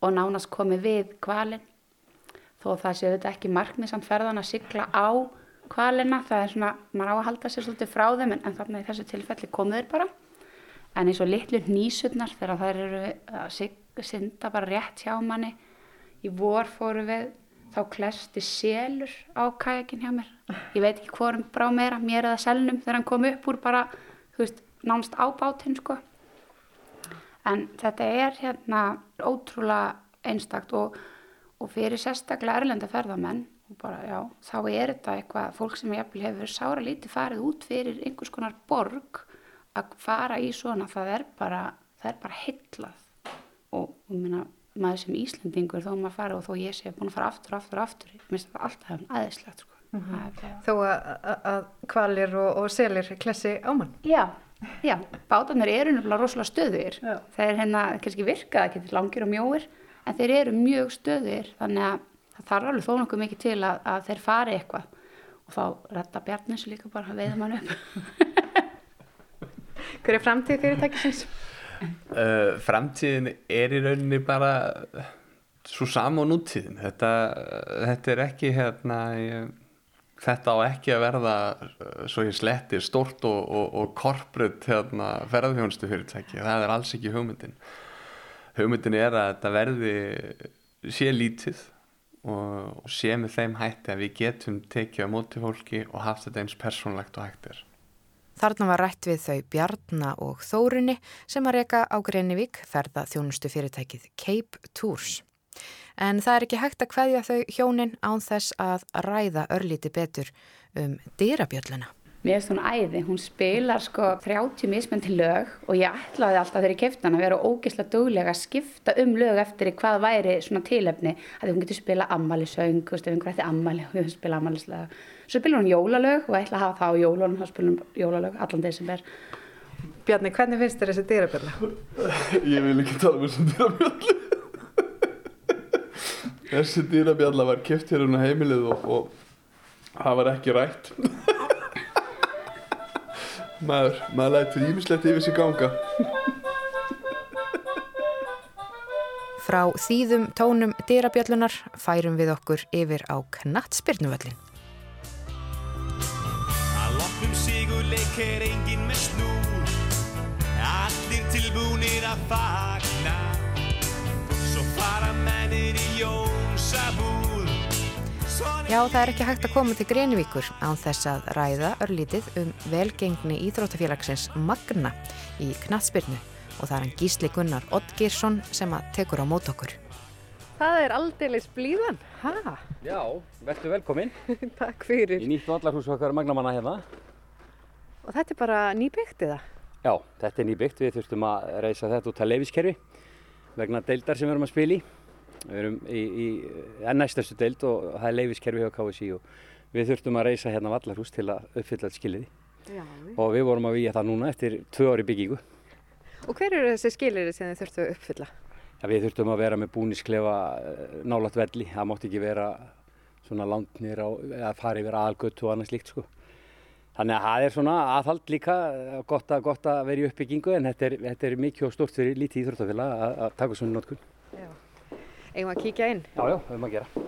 og nánast komið við kvalin þó það séu þetta ekki markmið samt ferðan að sigla á kvalina það er svona, maður á að halda sér svolítið frá þeim en, en þarna í þessu tilfelli komuður bara. En eins og litlu nýsutnar þegar þær eru að synda bara rétt hjá manni í vor fóru við þá klesti selur á kajakin hjá mér. Ég veit ekki hvorum brá meira mér eða selnum þegar hann kom upp úr bara þú veist, nánst á bátinn sko. En þetta er hérna ótrúlega einstakt og, og fyrir sérstaklega erlenda ferðamenn bara já, þá er þetta eitthvað fólk sem hefur sára lítið farið út fyrir einhvers konar borg að fara í svona það er bara, það er bara hillað og minna, maður sem Íslandingur þó maður fara og þó ég sé búin að fara aftur, aftur, aftur ég minnst það alltaf aðeinslegt sko. mm -hmm. Þó að kvalir og, og selir klessi ámann Já, já, bátarnir eru náttúrulega rosalega stöðir já. þeir er hérna kannski virka, það getur langir og mjóir en þeir eru mjög stöðir þannig að það þarf alveg þó nokkuð mikið til að, að þeir fari eitthvað. Og þá retta Bjarnins líka bara að veiða mann upp. [laughs] Hver er framtíð fyrirtækisins? Uh, framtíðin er í rauninni bara svo sama á nútíðin. Þetta, þetta er ekki hérna ég, þetta á ekki að verða svo ég sletti stort og, og, og korprut hérna, ferðarfjónustu fyrirtæki það er alls ekki hugmyndin. Hugmyndin er að þetta verði sé lítið og, sé með þeim hætti að við getum tekið á móti fólki og haft þetta eins persónlegt og hættir Þarna var rætt við þau Bjarnar og Þórunni sem að reyka á Greinivík ferða þjónustu fyrirtækið Cape Tours. En það er ekki hægt að hvaðja þau hjónin án þess að ræða örlíti betur um dýrabjölluna. Mér finnst hún æði, hún spilar sko 30 mismöndi lög og ég ætlaði alltaf þegar ég kefti hann að vera ógeðslega duglega að skipta um lög eftir hvað væri svona tilefni að hún getur spila ammælisöng, þú veist, ef einhver ætti ammæli og [laughs] við spila ammælislag. Svo spila hún jólalög og ætla að hafa það á jólunum, þá spila hún jólalög allan desember. Bjarni, hvernig finnst þér þessi dýrabjalla? [laughs] Ég vil ekki tala um þessi dýrabjallu. [laughs] þessi dýrabjalla var keft hér um heimilið og, og það var ekki rætt maður, maður lætur ímislegt yfir sig ganga. [laughs] Frá þýðum tónum dýrabjöllunar færum við okkur yfir á knattspyrnuvöllin. Að loppum sigurleik er engin með snúr. Allir tilbúinir að fagna. Svo fara mennir í Jónsabúð Já, það er ekki hægt að koma til Grenivíkur án þess að ræða örlítið um velgengni íþróttafélagsins Magna í knattspyrnu og það er hann Gísli Gunnar Oddgeirsson sem að tekur á mót okkur. Það er aldeilis blíðan, ha? Já, verður velkomin. [laughs] Takk fyrir. Í nýtt vallarhús okkar magnamanna hérna. Og þetta er bara nýbyggt eða? Já, þetta er nýbyggt. Við þurftum að reysa þetta út að leifiskerfi vegna deildar sem við erum að spila í. Við erum í, í ennæstastu deild og það er leifiskerfi hjá KSI og við þurftum að reysa hérna vallarhús til að uppfylla þetta skiliði. Já. Og við vorum að výja það núna eftir tvö ári byggingu. Og hver eru þessi skiliði sem þið þurftu að uppfylla? Ja, við þurftum að vera með búnisklefa nálat velli. Það mátti ekki vera svona landnir að fara yfir aðalgötu og annað slíkt sko. Þannig að það er svona aðhald líka gott að, gott að vera í uppbyggingu en þetta er, þetta er mikið og stort fyrir lítið íþróttafélag að, að taka svona notkun. Eigum að kíkja inn? Já, já, við erum að gera.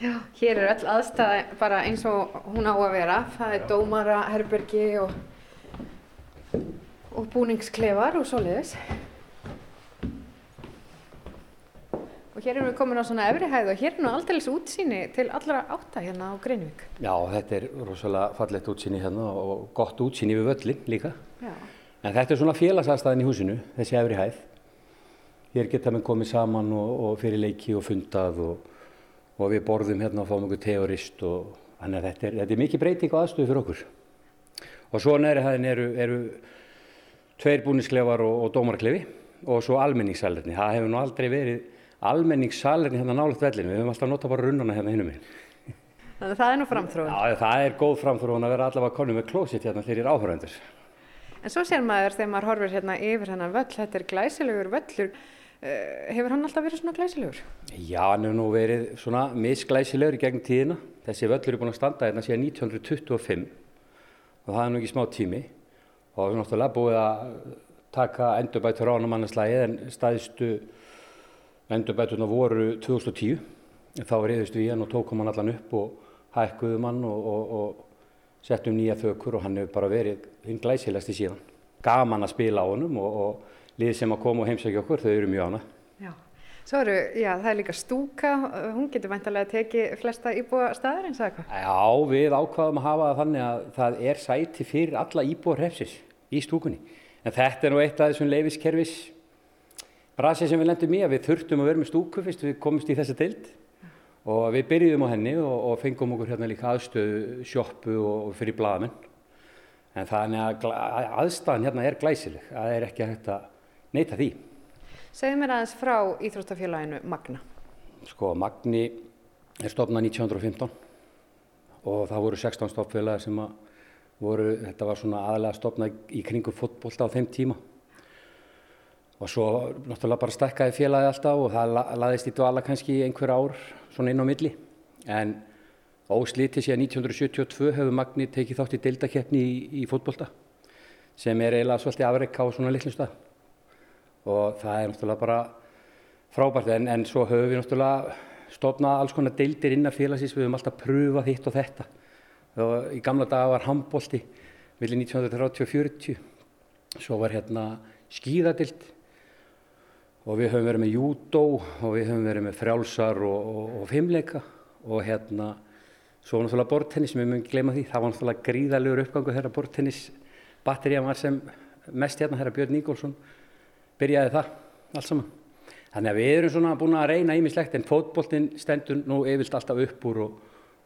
Já, hér er öll aðstæði bara eins og hún á að vera. Það er dómara, herbergi og, og búningsklefar og svoleiðis. Og hér erum við komin á svona efri hæð og hér er nú aldrei útsýni til allra átta hérna á Greinvík. Já, þetta er rosalega fallett útsýni hérna og gott útsýni við völlin líka. Já. En þetta er svona félagsaðstæðin í húsinu, þessi efri hæð. Hér geta við komið saman og, og fyrir leiki og fundað og, og við borðum hérna og fáum okkur teorist og þannig að þetta er, þetta er mikið breyting og aðstöðu fyrir okkur. Og svo næri hæðin eru, eru tveir búnisklefar og, og dómarklefi og svo almenningssalerni. Það hefur nú aldrei verið almenningssalerni hérna nálat vellinu. Við höfum alltaf notað bara runnana hérna hinnum einn. Þannig að það er nú framþróun. Já, það er góð framþróun að vera allavega konum með klósitt hérna þegar ég er áhöröndur. En svo sér maður þegar maður horfir hérna yfir hennar völl, þetta er glæsilegur völlur. Uh, hefur hann alltaf verið svona glæsilegur? Já, hann hefur nú verið svona misglæsilegur í gegn tíðina. Þessi völlur er búin að standa hérna síðan 1925 og það er nú ekki smá tími og við erum náttúrulega búið að taka endurbætur á hann mannarslægið en staðistu endurbæturna voru 2010. Þá reyðist við hann og tókum hann allan upp og hækkuðum hann og, og, og settum nýja þökur og hann hefur bara verið hinn glæsilegst í síðan. Gaman að spila á honum og, og lið sem að koma og heimsækja okkur, þau eru mjög ána. Já, svo eru, já, það er líka stúka, hún getur væntalega að teki flesta íbúa staðarins eða eitthvað? Já, við ákvaðum að hafa þannig að það er sæti fyrir alla íbúa hrefsis í stúkunni. En þetta er nú eitt af þessum leifiskerfis brasið sem við lendum í að við þurftum að vera með stúku fyrst við komumst í þessa deild og við byrjuðum á henni og, og fengum okkur hérna líka aðstöðu, sjoppu og, og fyrir blaðamenn. En þannig að aðstæðan hérna er glæsileg, það er ekki hægt að neyta því. Segð mér aðeins frá Íþróttafélaginu Magna. Sko, Magni er stofnað 1915 og það voru 16 stofnfélagi sem að voru, þetta var svona aðalega stofnað í kringum fótbolta á þeim tíma. Og svo náttúrulega bara stekkaði félagi alltaf og það laðist í dvala kannski einhver ár svona inn á milli. En óslítið síðan 1972 hefur Magni tekið þátt í deildakeppni í, í fótbolta sem er eiginlega svolítið afreika á svona litlum stað og það er náttúrulega bara frábært. En, en svo höfum við náttúrulega stofnað alls konar deildir innan félagsins, við höfum alltaf pröfað hitt og þetta. Og í gamla daga var handbólti millir 1930 og 40 svo var hérna skíðadild og við höfum verið með júdó og við höfum verið með frjálsar og, og, og fimmleika og hérna svo náttúrulega bortennis, við mögum gleyma því. Það var náttúrulega gríðalegur uppgangu þegar bortennis batterið var sem mest hérna herra Björn Níkolsson byrjaði það allt saman. Þannig að við erum svona búin að reyna ímislegt en fótboltinn stendur nú yfirlt alltaf upp úr og,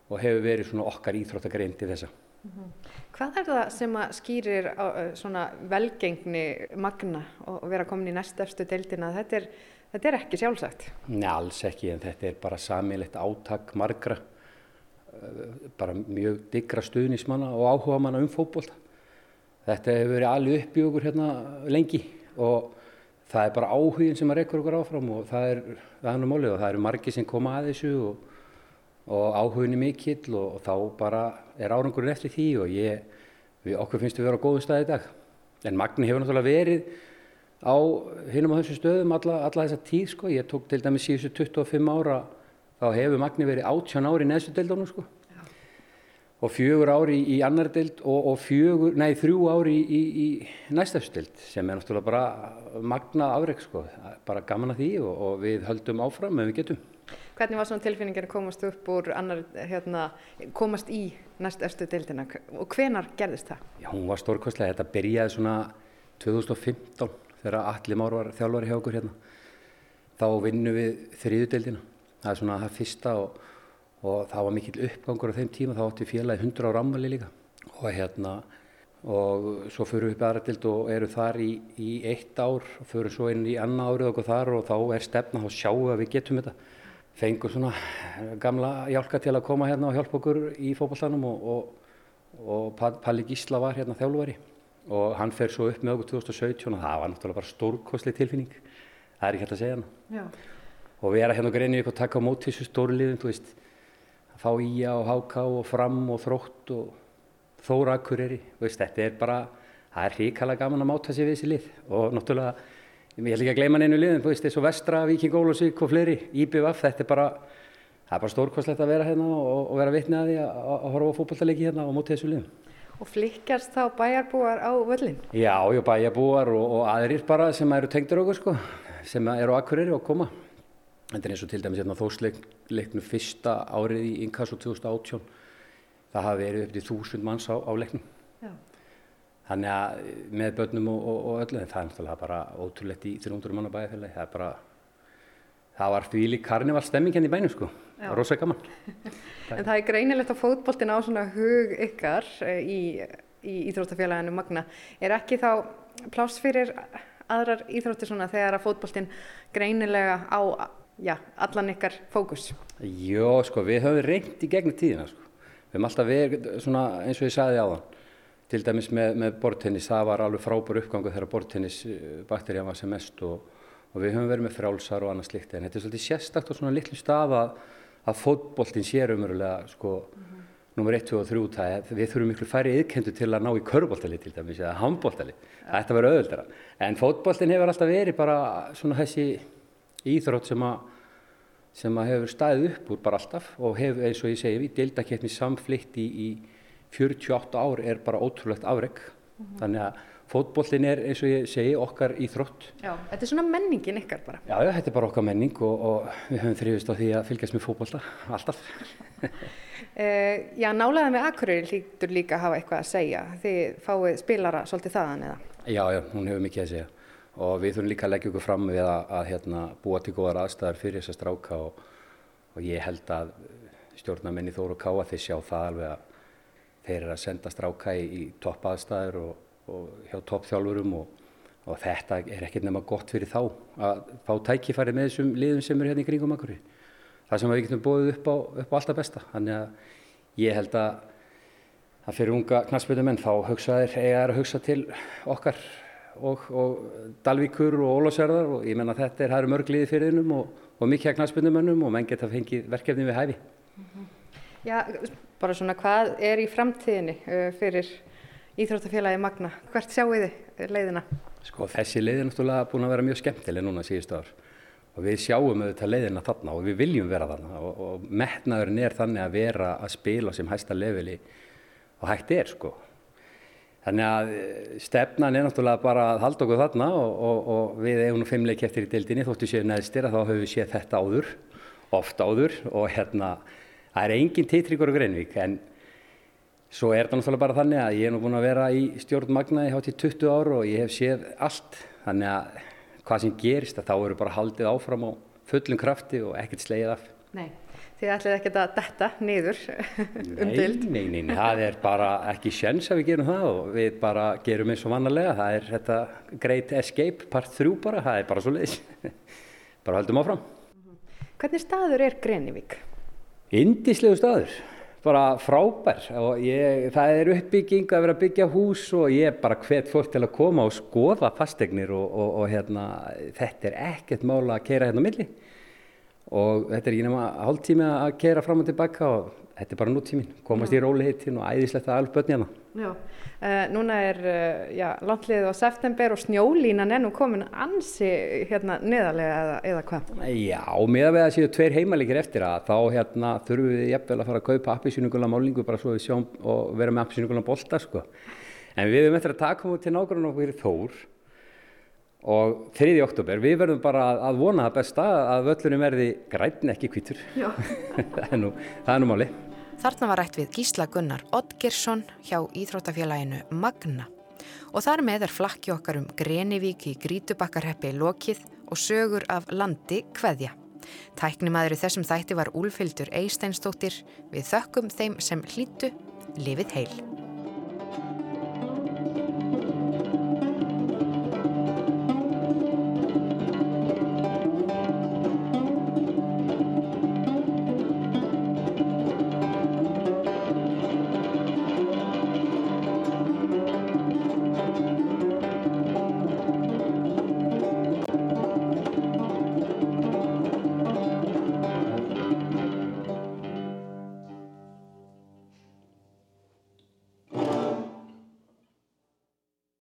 og hefur verið svona okkar íþróttagrein til þessa. Hvað er það sem að skýrir svona velgengni magna og vera komin í næstefstu deildina? Þetta er, þetta er ekki sjálfsagt. Nei, alls ekki, en þetta er bara samilegt átak margra, bara mjög digra stuðnismanna og áhuga manna um fótbolta. Þetta hefur verið alveg upp í okkur hérna lengi og það er bara áhugin sem að rekkur okkur áfram og það er, það er nú málið og það eru margi sem koma að þessu og, og áhugin er mikill og, og þá bara er árangurinn eftir því og ég, við, okkur finnst við vera á góðum stað í dag. En Magni hefur náttúrulega verið á hinum á þessum stöðum alla, alla þessa tíð sko. Ég tók til dæmis síðustu 25 ára, þá hefur Magni verið 18 ári í neðstu deildunum sko. Og fjögur ári í, í annar deild og, og fjögur, nei þrjú ári í, í, í næstafstu deild sem er náttúrulega bara magna afreg sko. Bara gaman að því og, og við höldum áfram ef við getum. Hvernig var svona tilfinningin að komast upp úr annar, hérna, komast í næstefstu deildina og hvenar gerðist það? Já, hún var stórkostlega. Þetta byrjaði svona 2015 þegar Alli Már var þjálfari hjá okkur hérna. Þá vinnum við þriðudeldina. Það er svona það fyrsta og, og það var mikill uppgangur á þeim tíma. Þá átti félagi 100 ára ammali líka. Og hérna, og svo fyrir við upp aðra deild og eru þar í, í eitt ár og fyrir svo inn í annað árið okkur þar og þá er stefna, þá sjáum við að við getum þetta. Fengur svona gamla hjálka til að koma hérna og hjálpa okkur í fókbaltanum og, og, og Pa- Palli Gísla var hérna þjálfari og hann fer svo upp með okkur 2017 og það var náttúrulega bara stórkostleg tilfinning. Það er ekki hægt að segja hana. Já. Og vera hérna og greinu ykkur taka á móti þessu stóru liðum, þú veist, að fá Ía og Háká og Fram og Þrótt og Þóra Akureyri, þú veist, þetta er bara, það er hrikalega gaman að máta sig við þessi lið og náttúrulega, ég ætla ekki að gleyma neinu veist, eins og Vestra, Víking Ólafsvík og fleiri, IBVF, þetta er bara, það er bara stórkostlegt að vera hérna og, og vera vitni að því að, að horfa á fótballtaleiki hérna og móti þessu liðum. Og flikkast þá bæjarbúar á völlin? Já, já, bæjarbúar og, og aðrir bara sem eru tengdur okkur sko, sem eru Akureyri og koma. Þetta er eins og til dæmis hérna þósleiknu fyrsta árið í Inkasso 2018. Það hafi verið upp til þúsund manns á, á leiknum. Já. Þannig að með börnum og, og, og öllu, en það er náttúrulega bara ótrúlegt í 300 manna bæjarfélagi. Það er bara, það var því lík karnivalstemming hérna í bænum sko. Já. Rosa gaman. [laughs] En það er greinilegt að fótboltin á svona hug ykkar eh, í, í Íþróttafélaginu Magna. Er ekki þá pláss fyrir aðrar íþróttir svona þegar að fótboltin greinilega á já, allan ykkar fókus? Jó, sko, við höfum reynt í gegnum tíðina, sko. Við höfum alltaf verið svona eins og ég sagði á þann. Til dæmis með, með bortennis, það var alveg frábær uppgangu þegar bortennis bakterían var sem mest og, og við höfum verið með frjálsar og annað slikt. En þetta er svolítið sérstakt og svona litlu stað að, að fótboltin sér umverulega, sko, nummer 1, 2 og 3, það við þurfum miklu færri yðkendu til að ná í körboltali til dæmis eða handboltali. Það ætti að vera auðvöldara. En fótboltin hefur alltaf verið bara svona þessi íþrótt sem að sem að hefur staðið upp úr bara alltaf og hefur eins og ég segi við deildakeppni samflitt í, í 48 ár er bara ótrúlegt afreg þannig að fótbollin er eins og ég segi okkar íþrótt Já, þetta er svona menningin ykkar bara. já, þetta er bara okkar menning og, og við höfum þrifist á því að fylgjast með fótbollta alltaf Uh, [laughs] já, nálega með Akureyri hlýtur líka að hafa eitthvað að segja. Þið fáið spilara svolítið þaðan eða? Já, já, hún hefur mikið að segja og við þurfum líka að leggja okkur fram við að, að hérna, búa til góðar aðstæðar fyrir þessa stráka og, og ég held að stjórnarmenni Þóru Káa þeir sjá það alveg að þeir eru að senda stráka í, í topp aðstæður og, og hjá topp þjálfurum og, og þetta er ekkert nema gott fyrir þá að fá tækifæri með þessum liðum sem eru hérna í kringum akkur. Það sem við getum búið upp á, upp á alltaf besta. Þannig að ég held að, að fyrir unga knastbyrjumenn þá hugsaðir eiga þær að hugsa til okkar og, og Dalvíkur og Ólásjörðar og ég menna þetta er, það eru mörg liði fyrir innum og, og mikið að knastbyrjumennum og menn geta fengið verkefni við hæfi. Já, bara svona hvað er í framtíðinni uh, fyrir Íþróttafélagi Magna? Hvert sjáu þið leiðina? Sko þessi leið er náttúrulega búin að vera mjög skemmtileg núna síðustu ár og við sjáum auðvitað leiðina þarna og við viljum vera þarna og, og metnaðurinn er þannig að vera að spila sem hæsta leveli og hægt er sko. Þannig að eh, stefnan er náttúrulega bara að halda okkur þarna og, og, og við eigum nú fimmleik eftir í deildinni. Þóttu séu neðstir að þá höfum við séð þetta áður, oft áður og hérna það er engin titringur á Greinvík en svo er þetta náttúrulega bara þannig að ég er nú búin að vera í stjórn Magnaði hátt í 20 ár og ég hef séð allt. Þannig að hvað sem gerist að þá eru bara haldið áfram á fullum krafti og ekkert slegið af. Nei, þið ætlið ekki að detta niður [laughs] umdild. Nei, nei, nei, það er bara ekki sjens að við gerum það og við bara gerum eins og vannalega. Það er þetta Great Escape part 3 bara, það er bara svo leiðis. [laughs] bara höldum áfram. Hvernig staður er Grenivík? Indislegu staður, bara frábær og ég, það er uppbygging að vera að byggja hús og ég bara hvet fólk til að koma og skoða fastegnir og, og, og hérna, þetta er ekkert mála að keira hérna á milli og þetta er ekki nema hálftími að keira fram og tilbaka og þetta er bara nútímin, komast já. í róliheitin og æðislegt að alveg börn hérna. Já, uh, núna er uh, já, landliðið á september og snjólínan nú komin ansi hérna neðarlega eða, eða hvað? Já, með að við að séu tveir heimalikir eftir að þá hérna þurfum við jafnvel að fara að kaupa appisýningula málingu bara svo við sjáum og vera með appisýningula bolta sko. En við höfum eftir að taka múið til nákvæmlega okkur í Þór og 3. oktober, við verðum bara að vona það besta að völlunum verði græn ekki kvítur [laughs] það er nú, nú máli Þarna var rætt við Gísla Gunnar Oddgersson hjá Íþróttafélaginu Magna. Og þar með er flakki okkar um Grenivík í Grítubakkarheppi lokið og sögur af landi Kveðja. Tæknimaður í þessum þætti var Úlfildur Eisteinstóttir við þökkum þeim sem hlýtu lifið heil